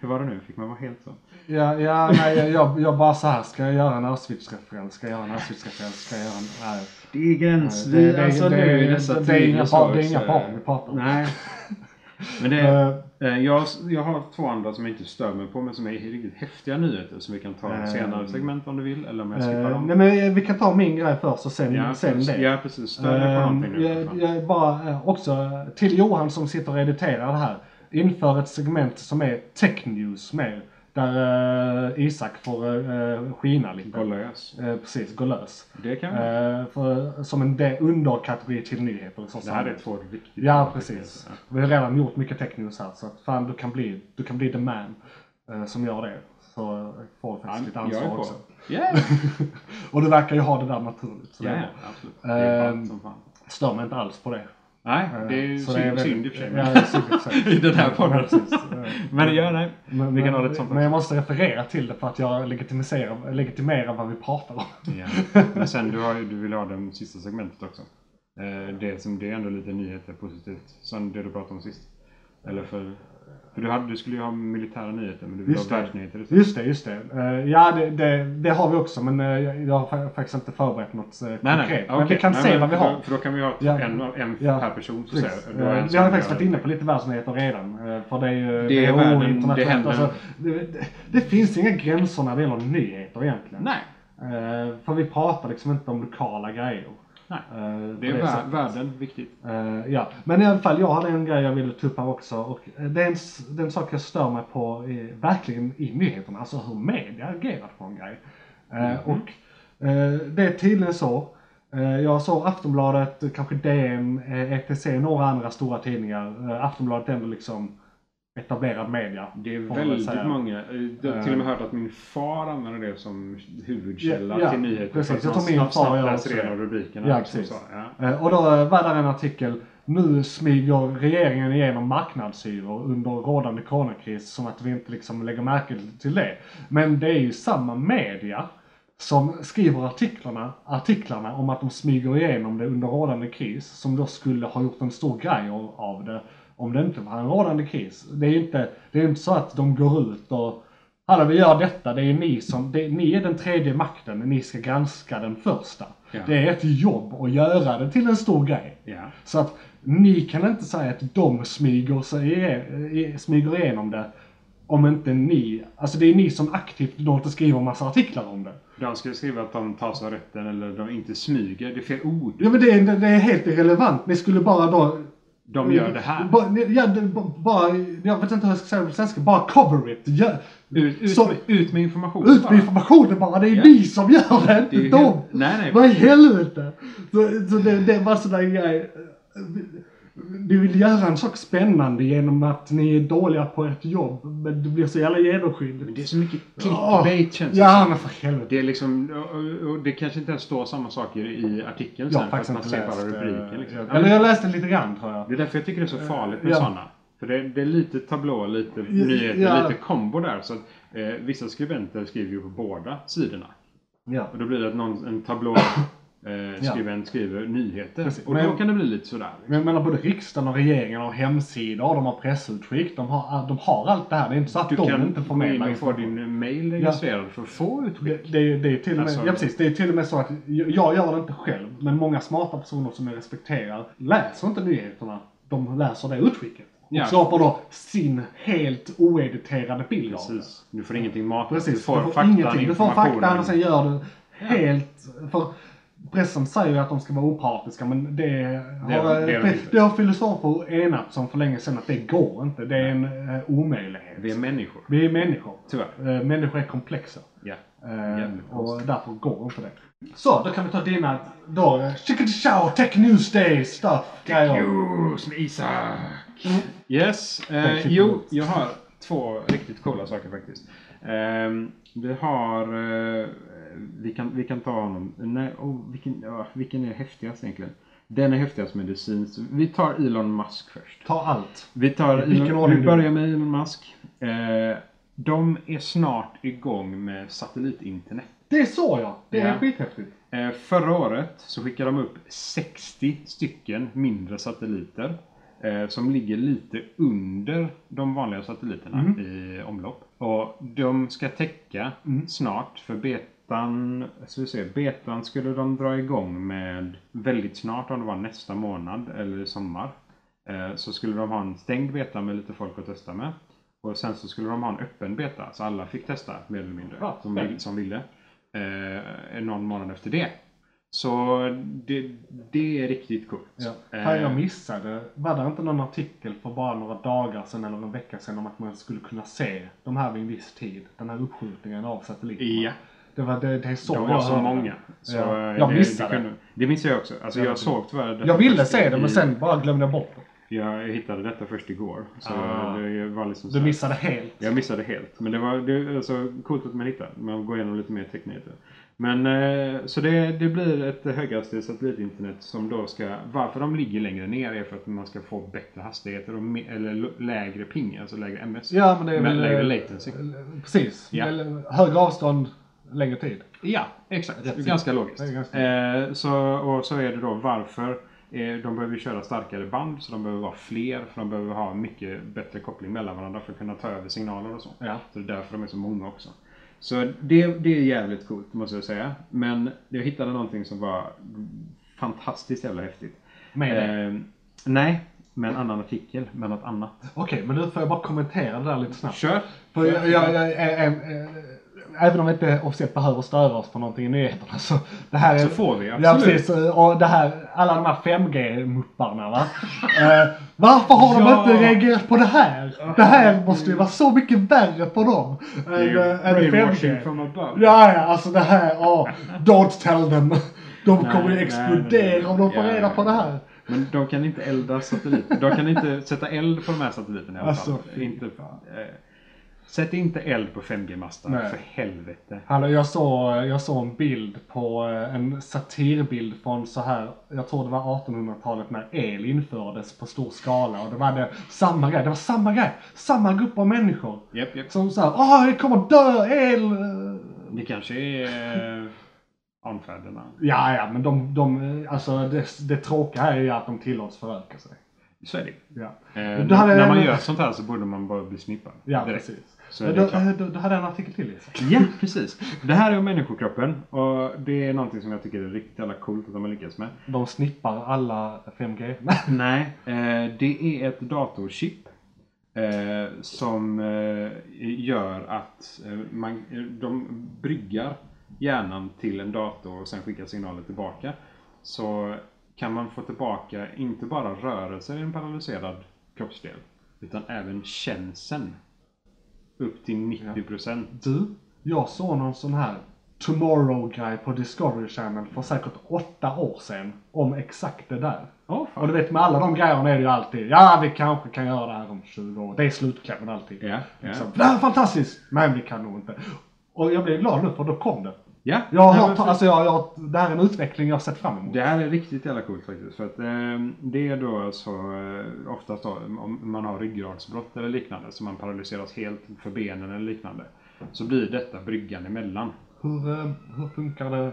Hur var det nu? Fick man vara helt så? Ja, ja nej, jag- jag, bara så här, ska jag göra en Auschwitz-referens? Ska jag göra en Auschwitz-referens? Ska jag göra en... Nej. Det är gräns. Det- det- alltså det- det- det inga tider så- barn- det är inga så- barn vi pratar om. Nej. Men det Eh, Eh, Jag, jag har två andra som jag inte stör mig på men som är riktigt häftiga nyheter som vi kan ta Eh, senare segment om du vill eller om jag skippar eh, dem. nej men vi kan ta min grej först och sen, ja, sen precis, det. ja precis, stör dig på någonting nu. jag, jag bara också till Johan som sitter och editerar det här. Inför ett segment som är tech news med. Där eh, Isak får uh, skina lite. Gå lös. Eh, precis, gå lös. Det kan vi. Eh, för, som en de- underkategori till nyheter. Så det här är två riktigt Ja, precis. paket. Vi har redan gjort mycket tech news här så att fan du kan bli, du kan bli the man eh, som gör det. Så får du Ja, faktiskt lite är ansvar också. Yeah. Och du verkar ju ha det där naturligt. Så Ja, det ja, absolut. Det är Ehm, ballt som fan. stör mig inte alls på det. Nej, Eh, det är så synd, väldigt- synd i och för sig. Ja, synd i den här. Eh, Men ja, nej. Men, Vi kan men, ha det sånt men jag måste referera till det för att jag legitimerar, legitimerar vad vi pratar om. Ja. Men sen du, har, ju- du vill ha det sista segmentet också. Eh, Det, som, det är ändå lite nyheter positivt. Som det du pratade om sist. Eller för... För du, hade, du skulle ju ha militära nyheter men du vill ha världsnyheter istället. Just det, just det. Eh, ja, det, det, det har vi också men eh, jag, har fa- faktiskt inte förberett något uh, Nej, konkret. nej. Men okej. vi kan nej, se men vad vi har. För då kan vi ha Ja. en, en Ja. per person. Så Precis. Eh, Vi har faktiskt varit inne på lite världsnyheter redan. För det är ju Det är världen, internationellt. det händer. Alltså, det, det, finns inga gränser när det gäller nyheter egentligen. Nej. För vi pratar liksom inte om lokala grejer. Nej. Eh, Det är vär, sättet. världen viktigt. Eh, ja, men i alla fall jag hade en grej jag ville ta upp här också och det är en, det är en sak jag stör mig på i, verkligen i nyheterna, alltså hur media agerar på en grej. Eh, Och eh, det är tydligen så, jag såg Aftonbladet, kanske DN, ETC, några andra stora tidningar. Aftonbladet är ändå liksom etablerad media. Det är väldigt många. eh, Jag har till och med hört att min far använder det som huvudkälla Ja, ja, till nyheter. precis. Jag tror min far gör också det. rubrikerna. Ja, liksom precis. så, ja. Eh, Och då eh, var där en artikel. Nu smyger regeringen igenom marknadshyror under rådande coronakris som att vi inte liksom lägger märke till det. Men det är ju samma media som skriver artiklarna, artiklarna om att de smyger igenom det under rådande kris som då skulle ha gjort en stor grej av det om det inte var en rådande kris. Det är inte, det är inte så att de går ut och Hallå vi gör detta, det är ni som, det, ni är den tredje makten, ni ska granska den första. Ja. Det är ett jobb att göra det till en stor grej. Ja. Så att ni kan inte säga att de smyger, sig, smyger igenom det om inte ni, alltså det är ni som aktivt då inte skriver massa artiklar om det. De ska skriva att de tar sig rätten eller de inte smyger. Det är fel ord. Ja men det är, det är helt irrelevant, ni skulle bara då De gör det här. Bara, ja, bara, jag vet inte hur jag ska säga det på svenska, bara cover it. Gör, Ut, ut, Så- ut med information ut bara. med informationen bara, det är Ja. ni som gör det, Det är ju inte de. helt- nej, nej. Vad i helvete? Så, så det, det var sådär grej. Du vill göra en sak spännande genom att ni är dåliga på ert jobb, men det blir så jävla Men genomskinligt. det är så mycket clickbait känns det Ja, som. men för helvete. Det är liksom, och, och det kanske inte ens står samma saker i artikeln Jag sen för att man ser bara rubriken. eh, Liksom. jag- Ja, Eller men jag läste lite grann tror jag. Det är därför jag tycker det är så farligt med Ja. sådana. För det, det är lite tablå, lite nyheter, ja. lite kombo där. Så att eh, vissa skribenter skriver ju på båda sidorna. Ja. Och då blir det att någon, en tablå eh, skribent skriver nyheter. Precis. Och Men- då kan det bli lite sådär. Men jag menar både riksdagen och regeringen har hemsidor, de har pressutskick, de har, de har allt det här. Det är inte så att Du de kan inte får gå in med och få din mail registrerad för att få utskick. Det, det, det, är till och med, Alltså- ja, precis, det är till och med så att jag gör det inte själv, men många smarta personer som jag respekterar läser inte nyheterna. De läser det utskicket. Och Ja. skapar då sin helt oediterade bild av det. Precis. Du får ingenting mat. Precis, du får, du får faktan, ingenting. Du får faktan och sen gör du helt... För pressen säger ju att de ska vara opartiska men det, har, det de det, det har filosofer enats om för länge sedan att det går inte. Det är en eh, omöjlighet. Vi är människor. Vi är människor. Tyvärr. Eh, människor är komplexa. Ja. Jävligt och därför går inte det. Så, då kan vi ta dina då, Chicken Chow, Tech News Day stuff. grejer. News med Isak. Yes. Eh, you for jo, jag har två riktigt coola saker faktiskt. Ehm, vi har... vi, kan, vi kan ta honom. Nej, oh, vilken, ja, vilken är häftigast egentligen? Den är häftigast medicinskt. Vi tar Elon Musk först. Ta allt. Vi, tar Elon, vi börjar med Elon Musk. Eh, de är snart igång med satellitinternet. Det är så ja. Det är Ja. skithäftigt. Eh, förra året så skickade de upp 60 stycken mindre satelliter. Eh, som ligger lite under de vanliga satelliterna i omlopp. Och de ska täcka snart för betan, ska vi se, betan skulle de dra igång med väldigt snart om det var nästa månad eller i sommar. Eh, så skulle de ha en stängd beta med lite folk att testa med. Och sen så skulle de ha en öppen beta så alla fick testa mer eller mindre. Ja, som, vill, som ville. Eh, någon månad efter det. Så det, det är riktigt coolt. Ja. Eh, Fan, jag missade. Var det inte någon artikel för bara några dagar sedan eller en vecka sedan om att man skulle kunna se de här vid en viss tid? Den här uppskjutningen av satelliterna. Ja, Det, var, det, det så de jag var så hörde många. det. Så Ja. eh, Jag det, missade. Det, kunde, det missade jag också. Alltså Ja, jag det- såg tyvärr detta Jag ville se det i- men sen bara glömde jag bort det. Jag hittade detta först igår. Så Ah. det var liksom så Du här- missade helt. Jag missade helt. Men det var det alltså coolt att man hittar. Man går igenom lite mer tekniker. Men eh, så det, det blir ett höghastighets satellitinternet som då ska... Varför de ligger längre ner är för att man ska få bättre hastigheter och me, eller lägre ping, alltså lägre MS. Ja men det är Men väl... lägre latency. Precis. Ja. Högre avstånd, längre tid. Ja, exakt. Rätt ganska logiskt. Det är ganska Eh, så, och så är det då varför. Eh, de behöver köra starkare band, så de behöver vara fler. För de behöver ha mycket bättre koppling mellan varandra för att kunna ta över signaler och så. Ja. Så det är därför de är så många också. Så det, det är jävligt coolt måste jag säga. Men jag hittade någonting som var fantastiskt jävla häftigt. Med. Eh, nej, med en annan artikel, med något annat. Okej, men nu får jag bara kommentera det där lite snabbt. Kör! För jag, jag, jag, är- är- även om vi inte officiellt behöver störa oss på någonting i nyheterna så det här är... Så får vi, Ja absolut. precis, och det här, alla de här 5G-mupparna va. eh, varför har Ja. de inte reagerat på det här? Det här måste ju vara så mycket värre för dem. Än, äh, än brainwashing 5G. from above. Ja, ja, alltså det här, ja. Don't tell them. De Nej, kommer ju explodera nej, nej. om de får Ja, reda ja, på det här. Men de kan inte elda satelliter. De kan inte sätta eld på de här satelliterna i alla Alltså, fall. fy Inte, eh, sätt inte eld på 5G-mastar, Nej. för helvete. Hallå, jag såg, jag såg en bild på eh, en satirbild från så här, jag tror det var 1800-talet när el infördes på stor skala och det var det samma grej, det var samma grej, samma grupp av människor. Japp, japp. Som såhär, åh det kommer dö el! Det kanske är eh, anfäderna. Ja, ja, men de, de alltså det, det tråkiga är ju att de tillåts föröka sig. Så är det Ja, eh, När man en- gör sånt här så borde man bara bli snippad. ja direkt. precis. Så Då, då, då hade jag en artikel till Isak. Ja, precis. Det här är om människokroppen och det är någonting som jag tycker är riktigt jävla coolt att de har lyckats med. De snippar alla 5G. Nej, eh, det är ett datorchip eh, som eh, gör att man, de bryggar hjärnan till en dator och sen skickar signaler tillbaka. Så kan man få tillbaka inte bara rörelser i en paralyserad kroppsdel utan även känseln. Upp till 90%. Du, jag såg någon sån här Tomorrow-grej på Discovery Channel för säkert åtta år sedan. Om exakt det där. Fan. Och du vet med alla de grejerna är det ju alltid, ja vi kanske kan göra det här om 20 år. Det är slutklämmen alltid. Ja, ja. Liksom, det här är fantastiskt! Men vi kan nog inte. Och jag blev glad nu för då kom det. Ja, Jag har hört, alltså jag, jag, det här är en utveckling jag har sett fram emot. Det här är riktigt jävla coolt faktiskt. För att eh, det är då alltså eh, oftast då, om man har ryggradsbrott eller liknande så man paralyseras helt för benen eller liknande. så blir detta bryggan emellan. Hur, eh, hur funkar det?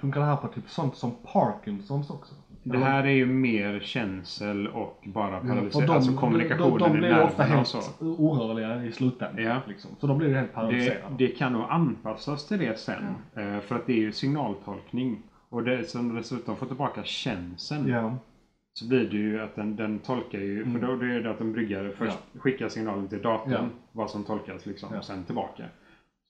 Funkar det här på typ sånt som Parkinsons också? Det här är ju mer känsel och bara Ja, för paralyserad, de- alltså kommunikationen de, de i blir ofta helt så. orörliga i slutändan. Ja. Liksom. Så de blir ju helt Det, paralyserade. det kan nog anpassas till det sen. eh, För att det är ju signaltolkning. Och det som dessutom får tillbaka känseln. Ja. Så blir det ju att den, den tolkar ju, för då det är det att den bryggare först skickar signalen till datorn. Ja. Vad som tolkas liksom. Ja. Och sen tillbaka.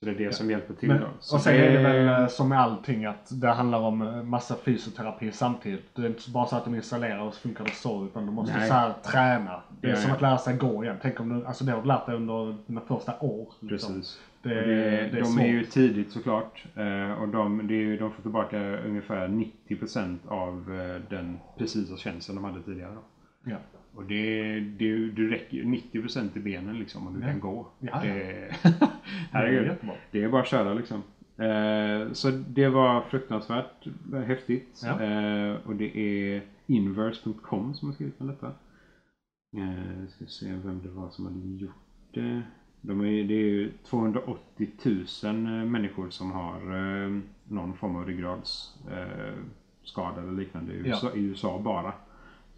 Så det är det som hjälper till Men, då. Så och sen är det väl eh, som med allting att det handlar om eh, massa fysioterapi samtidigt. Det är inte bara så att de installerar och så funkar det så utan du måste Nej. så här träna. Det är Ja, som ja. att lära sig gå igen. Tänk om du, alltså det har du lärt dig under dina första år. liksom. Precis. Det, det, det, det är de svårt. är ju tidigt såklart. eh, Och de, det ju, de får tillbaka ungefär 90% av den precisa känseln de hade tidigare. Då. Ja. Och det, det, det räcker ju 90% i benen liksom om du Ja. kan gå. Ja, det, Det är herregud. jättebra. Det är bara att köra liksom. Eh, så det var fruktansvärt häftigt. Ja. Eh, och det är inverse.com som har skrivit om detta. Eh, ska se vem det var som hade gjort det. De är, det är ju 280 000 människor som har eh, någon form av ryggradsskada eh, eller liknande i Ja. USA, i USA bara.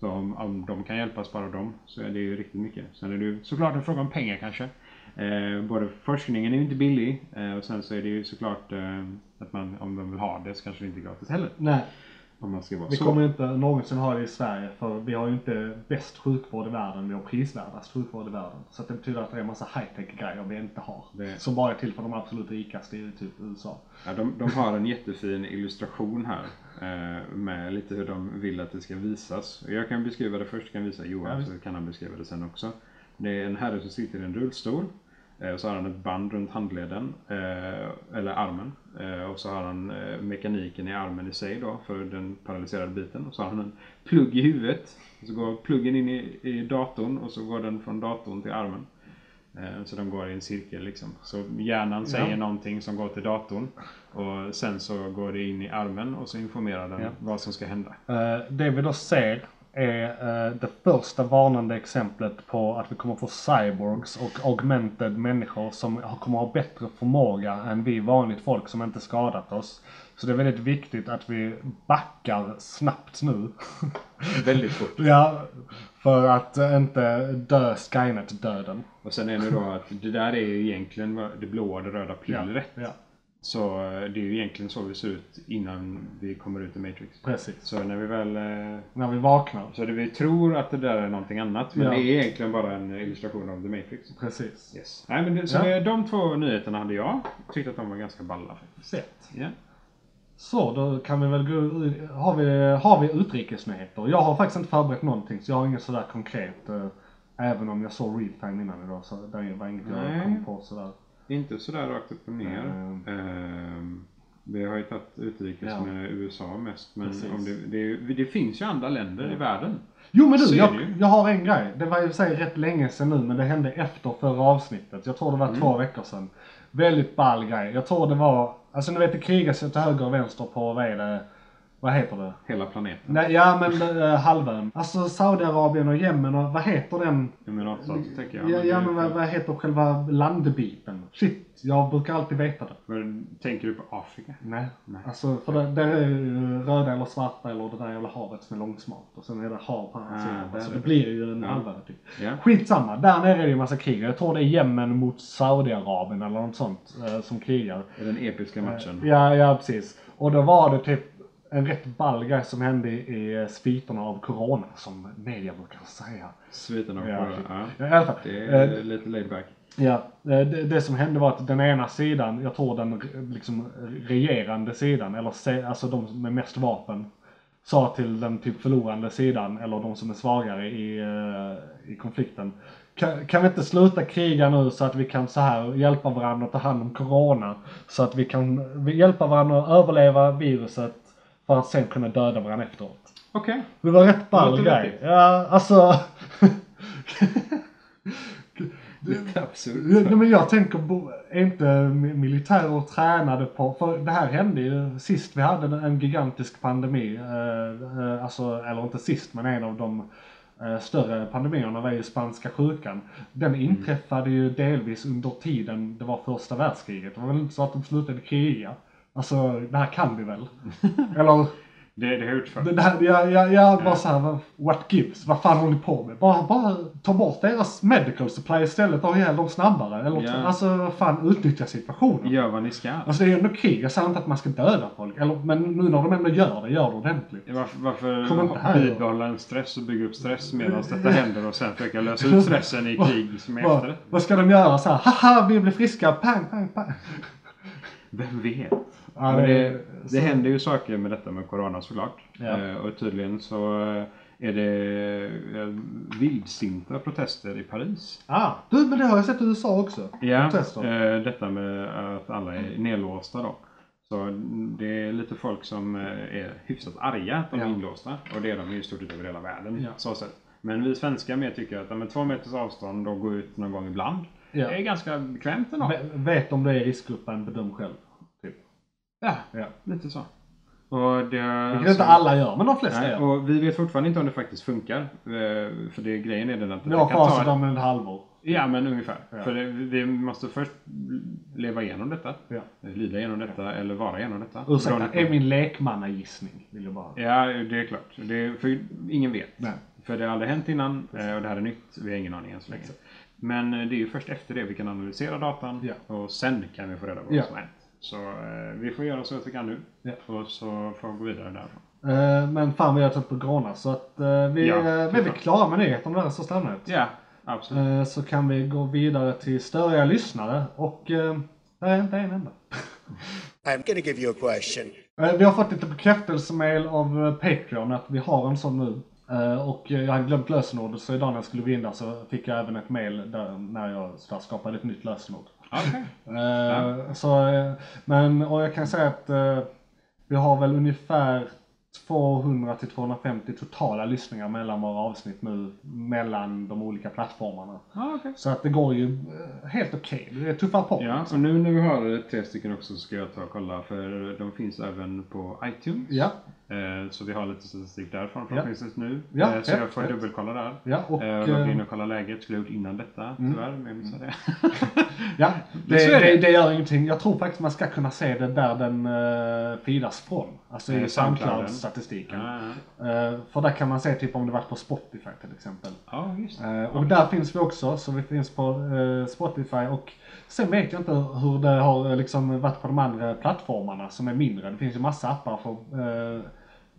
Så om, om de kan hjälpas bara dem så är det ju riktigt mycket. Sen är det ju såklart en fråga om pengar kanske. Eh, både forskningen är ju inte billig eh, och sen så är det ju såklart eh, att man, om de vill ha det så kanske det inte är gratis heller. Nej, Om man ska vara vi så. kommer inte någonsin ha det i Sverige för vi har ju inte bäst sjukvård i världen, vi har prisvärdast sjukvård i världen. Så det betyder att det är en massa high-tech grejer vi inte har. Det- Som bara är till för de absolut rikaste i typ USA. Ja, de, de har en jättefin illustration här med lite hur de vill att det ska visas. Jag kan beskriva det först, kan visa Johan Ja, så kan han beskriva det sen också. Det är en herre som sitter i en rullstol. eh, Och så har han ett band runt handleden, eh, eller armen. Eh, Och så har han eh, mekaniken i armen i sig då, för den paralyserade biten. Och så har han en plugg i huvudet. Och så går pluggen in i, i datorn och så går den från datorn till armen. Eh, Så de går i en cirkel liksom. Så hjärnan säger Ja. någonting som går till datorn. Och sen så går det in i armen och så informerar den Ja. vad som ska hända. Eh, det vi då ser är eh, det första varnande exemplet på att vi kommer få cyborgs och augmented människor som kommer ha bättre förmåga än vi vanligt folk som inte skadat oss. Så det är väldigt viktigt att vi backar snabbt nu. Väldigt fort. ja, för att inte dö Skynet-döden. Och sen är det då att det där är ju egentligen det blåa och det röda pillret. ja, Så eh, det är ju egentligen så vi ser ut innan vi kommer ut i Matrix. precis. Så när vi väl... eh, När vi vaknar. Så det vi tror att det där är någonting annat. Men Ja. det är egentligen bara en illustration av The Matrix. Precis. Yes. Nej, men det, så Ja. de två nyheterna hade jag. Tyckte att de var ganska balla. faktiskt. Sett. Ja. Så, då kan vi väl gå har vi, har vi utrikesnyheter? Jag har faktiskt inte förberett någonting så jag har inget sådär konkret. eh, Även om jag såg Realtime innan idag så det var inget jag Nej. kom på sådär. Inte sådär rakt upp och ner. Mm. Vi har ju tagit utrikes Ja. med USA mest. Men det, det, det finns ju andra länder i världen. Jo men du, jag, jag har en grej. Det var i och för sig rätt länge sedan nu men det hände efter förra avsnittet. Jag tror det var Mm. två veckor sedan. Väldigt ball grej. Jag tror det var, alltså ni vet det krigas ju till höger och vänster på, vad är det, vad heter det? Hela planeten. Nej, ja men äh, halvön. Alltså Saudiarabien och Jemen och vad heter den? Emiratsstater tänker jag. Ja, Men ja men vad, vad heter själva landbiten? Shit, jag brukar alltid veta det. Men Tänker du på Afrika? Nej. Nej. Alltså för det, där är ju röda eller svarta eller det där jävla havet som är långsmalt. Och sen är det hav på andra Ah, sidan. Så det blir ju en Ja. halvö typ. Ja. Skitsamma, där nere är det ju massa krig. Jag tror det är Jemen mot Saudiarabien eller något sånt eh, som krigar. Är den episka matchen? Ja, ja precis. Och då var det typ en rätt ball grej som hände i, eh, sviterna av Corona som media brukar säga. Sviten av Corona, ja. Ja, i alla fall. Det Eh, är lite laid back. Ja, eh, det, det som hände var att den ena sidan, jag tror den liksom regerande sidan, eller se, alltså de med mest vapen, sa till den typ förlorande sidan, eller de som är svagare i, eh, i konflikten. Kan, kan vi inte sluta kriga nu så att vi kan så här hjälpa varandra att ta hand om corona? Så att vi kan hjälpa varandra att överleva viruset för att sen kunna döda varandra efteråt. Okej. Det var rätt ball grej. Ja, alltså. Lite absurt. Nej, men jag tänker, är inte mi- militärer tränade på, för det här hände ju sist vi hade en gigantisk pandemi, eh, eh, alltså, eller inte sist men en av de eh, större pandemierna var ju spanska sjukan. Den inträffade ju delvis under tiden det var första världskriget. Det var väl inte så att de slutade kriga? Alltså, det här kan vi väl? Eller, Det, det har gjort förr. det här, jag, jag, jag bara såhär, what gives? Vad fan håller ni på med? Bara, bara ta bort deras medical supply istället och ha ihjäl dem snabbare. Eller, Ja. alltså, fan, utnyttja situationen. Gör vad ni ska. Alltså det är ju ändå krig, jag säger inte att man ska döda folk. Eller, men nu när de ändå gör det, gör det ordentligt. Varför, varför bibehålla en stress och bygga upp stress medan detta händer och sen försöka lösa ut stressen i krig som är efter Vad, det? vad ska de göra så här? Haha, vi blir friska, pang, pang, pang. Vem vet? Ja, det- det, händer ju saker med detta med Corona såklart. Ja. Eh, och tydligen så eh, är det eh, vildsinta protester i Paris. Ah, du, men det har jag sett i USA också. Ja, Protester. detta med att alla är nedlåsta då. Så det är lite folk som är hyfsat arga att de är Ja. inlåsta. Och det är de ju i stort sett över hela världen. Ja. Så sett. Men vi svenskar med tycker att med två meters avstånd och gå ut någon gång ibland. Ja. Det är ganska bekvämt ändå. Vet om det är riskgruppen, bedöm själv. Ja, Ja. lite så. Och det, Vilket inte alla gör, men de flesta Nej, gör. och vi vet fortfarande inte om det faktiskt funkar. Eh, För det, grejen är den att Det har facit om ett halvår. Ja, men ungefär. Ja. För det, vi måste först leva igenom detta. Ja. Lida igenom detta eller vara igenom detta. Ursäkta, på- är min lekmannagissning. Vill jag bara. Ja, det är klart. Det är, för ingen vet. Nej. För det har aldrig hänt innan eh, och det här är nytt. Vi har ingen aning än så länge. Men eh, det är ju först efter det vi kan analysera datan Ja. och sen kan vi få reda på Ja. vad som har hänt. Så eh, vi får göra så att vi kan nu. Ja. Och så får vi gå vidare därifrån. Eh, men fan vi har tagit på Grona så att eh, vi, Ja, eh, vi är klara med nyheterna där i största allmänhet. Ja, absolut. Eh, så kan vi gå vidare till störiga lyssnare och det är inte en enda. I'm to give you a question. Eh, vi har fått lite bekräftelsemail av eh, Patreon att vi har en sån nu. Eh, och eh, jag hade glömt lösenordet så idag när jag skulle gå in där så fick jag även ett mail där, när jag så där skapade ett nytt lösenord. Okej. Eh, så, eh, men, och jag kan säga att eh, vi har väl ungefär 200 till 250 totala lyssningar mellan våra avsnitt nu, mellan de olika plattformarna. Ja, okej. Så att det går ju helt okej. Det är tuffa på. Ja, och nu när vi har tre stycken också så ska jag ta och kolla för de finns även på iTunes. Ja, Så vi har lite statistik därifrån förhoppningsvis nu. Ja, Eh, Så jag får dubbelkolla där. ja och... Eh, och logga in eh, och kolla läget. Skulle jag gjort innan detta tyvärr, men jag missade det. Ja, det, det. det. Det, gör ingenting. Jag tror faktiskt man ska kunna se det där den uh, fidas från. Alltså Eh, i. Soundcloud-statistiken. Eh, för där kan man se typ om det varit på Spotify till exempel. ja, just. Eh, och där finns vi också, så vi finns på eh, Spotify och sen vet jag inte hur det har eh, liksom varit på de andra plattformarna som är mindre. Det finns ju massa appar för eh,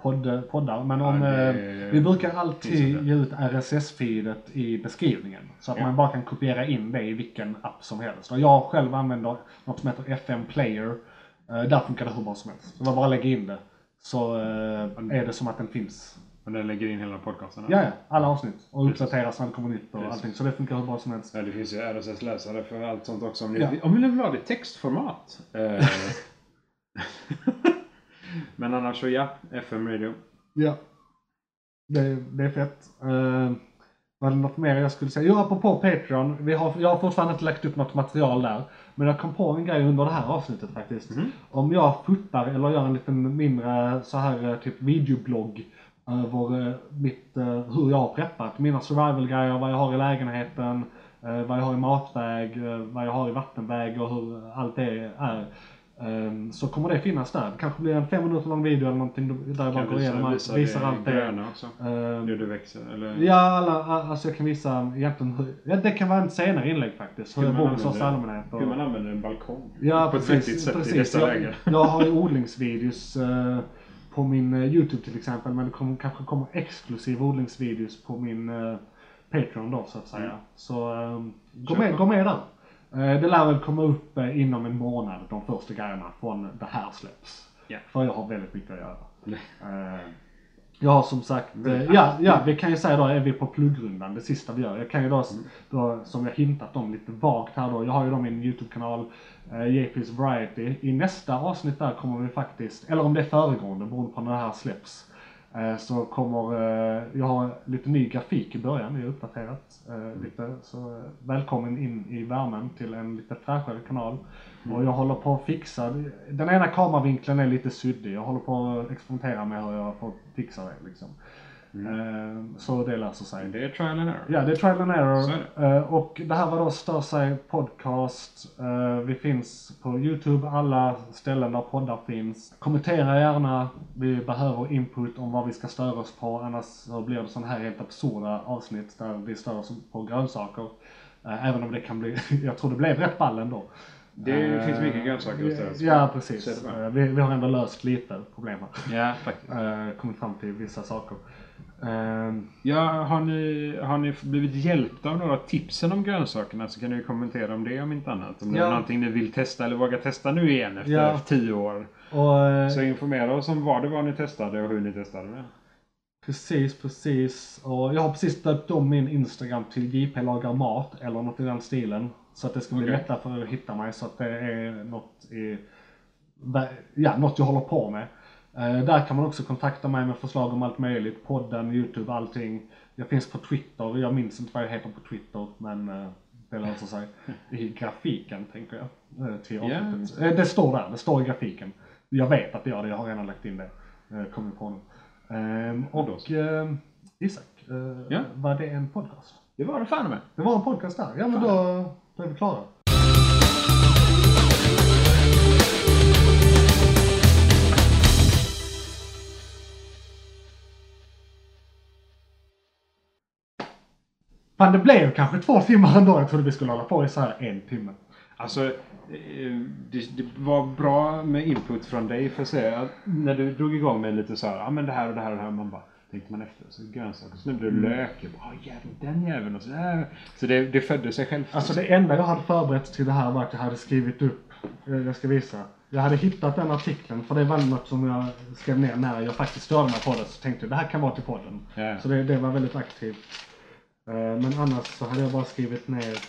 podd, poddar. Men om, Ja, det eh, vi brukar alltid ge ut RSS-feedet i beskrivningen. Så att Ja. man bara kan kopiera in det i vilken app som helst. Och jag själv använder något som heter FM Player. Eh, där funkar det hur bra som helst. Så man bara lägger in det. Så eh, är det som att den finns. Och den lägger in hela podcasten? Ja, ja. Alla avsnitt. Och uppdateras när det kommer nytt och Precis. allting. Så det funkar hur bra som helst. Ja, det finns ju RSS-läsare för allt sånt också. Om ni, Ja. om ni vill ha det i textformat. Eh, Men annars så ja, FM Radio. Ja. Det, det är fett. Uh, var det något mer jag skulle säga? Jo, apropå Patreon. Vi har, jag har fortfarande inte lagt upp något material där. Men jag kom på en grej under det här avsnittet faktiskt. Om jag fotar eller gör en liten mindre så här eh, typ videoblogg över eh, mitt, eh, hur jag har preppat. Mina survival-grejer, vad jag har i lägenheten, eh, vad jag har i matväg, eh, vad jag har i vattenväg och hur allt det är. Ehm, Så kommer det finnas där. Det kanske blir en fem minuter lång video eller någonting där jag bara går igenom allt, visa visar allt det. gröna också. Ehm, Det du växer, eller? Ja, alla, alltså jag kan visa egentligen hur, ja det kan vara en senare inlägg faktiskt. Hur Hur jag bor i största allmänhet. och- Hur man använder en balkong. Ja, på ett precis, vettigt sätt i precis. dessa jag, lägen. jag har ju odlingsvideos eh, på min eh, YouTube till exempel. Men det kommer, kanske kommer exklusiva odlingsvideos på min eh, Patreon då så att säga. Mm. Så eh, gå, med, gå med där. Eh, det lär väl komma upp eh, inom en månad de första grejerna från det här släpps. Ja. För jag har väldigt mycket att göra. Eh, jag har som sagt, ja, ja vi kan ju säga då är vi på pluggrundan, det sista vi gör. Jag kan ju då, då som jag hintat om lite vagt här då, jag har ju då min YouTube-kanal eh, JP's Variety. I nästa avsnitt där kommer vi faktiskt, eller om det är föregående beroende på när det här släpps. Eh, Så kommer, eh, jag har lite ny grafik i början, det är uppdaterat eh, lite. Så välkommen in i värmen till en lite fräschare kanal. Och jag håller på att fixa, den ena kameravinkeln är lite suddig. Jag håller på att experimentera med hur jag får fixa det liksom. Eh, Så det löser sig. Det är trial and error. Ja, det är trial and error. Är Eh, Och det här var då Stör sig podcast. Eh, Vi finns på Youtube, alla ställen där poddar finns. Kommentera gärna. Vi behöver input om vad vi ska störa oss på. Annars så blir det sådana här helt absurda avsnitt där vi stör oss på grönsaker. Även om det kan bli, jag tror det blev rätt ball ändå. Det Eh, finns mycket grönsaker att störa sig. Ja, precis. det Vi, vi har ändå löst lite problem här. Ja, faktiskt. Kommit fram till vissa saker. Eh, Ja, har ni, har ni blivit hjälpta av några tipsen om grönsakerna så kan ni kommentera om det om inte annat. Om det Ja. är någonting ni vill testa eller våga testa nu igen efter Ja. tio år. Och, eh, Så informera oss om vad det var ni testade och hur ni testade det. Precis, precis. Och jag har precis döpt om min Instagram till JP lagar mat eller något i den stilen. Så att det ska bli Okej. lättare för att hitta mig så att det är något i, ja, något jag håller på med. Eh, där kan man också kontakta mig med förslag om allt möjligt. Podden, Youtube, allting. Jag finns på Twitter. Jag minns inte vad jag heter på Twitter men eh, det löser sig. I grafiken tänker jag. eh, Till avsnittet. Eh, Det står där, det står i grafiken. Jag vet att det gör det, jag har redan lagt in det. Kommer på nu. Ehm, och ehm, Isak, Ja. var det en podcast? Det var det fan med. Det var en podcast där. Ja men då, då är vi klara. Fan det blev kanske två timmar ändå. Jag trodde vi skulle hålla på i så här en timme. Alltså, eh, det, det var bra med input från dig för att säga att när du drog igång med lite så här, ja men det här och det här och det här. Man bara, tänkte man efter. Så grönsaker, så nämnde du lök. Jag bara, "Ah, jävlar den jäveln och så där. Så det, det födde sig själv. Alltså det enda jag hade förberett till det här var att jag hade skrivit upp, eh, jag ska visa. Jag hade hittat den artikeln för det var något som jag skrev ner när jag faktiskt störde mig på det. Så tänkte jag det här kan vara till podden. Ja. Så det, det var väldigt aktivt. Eh, men annars så hade jag bara skrivit ner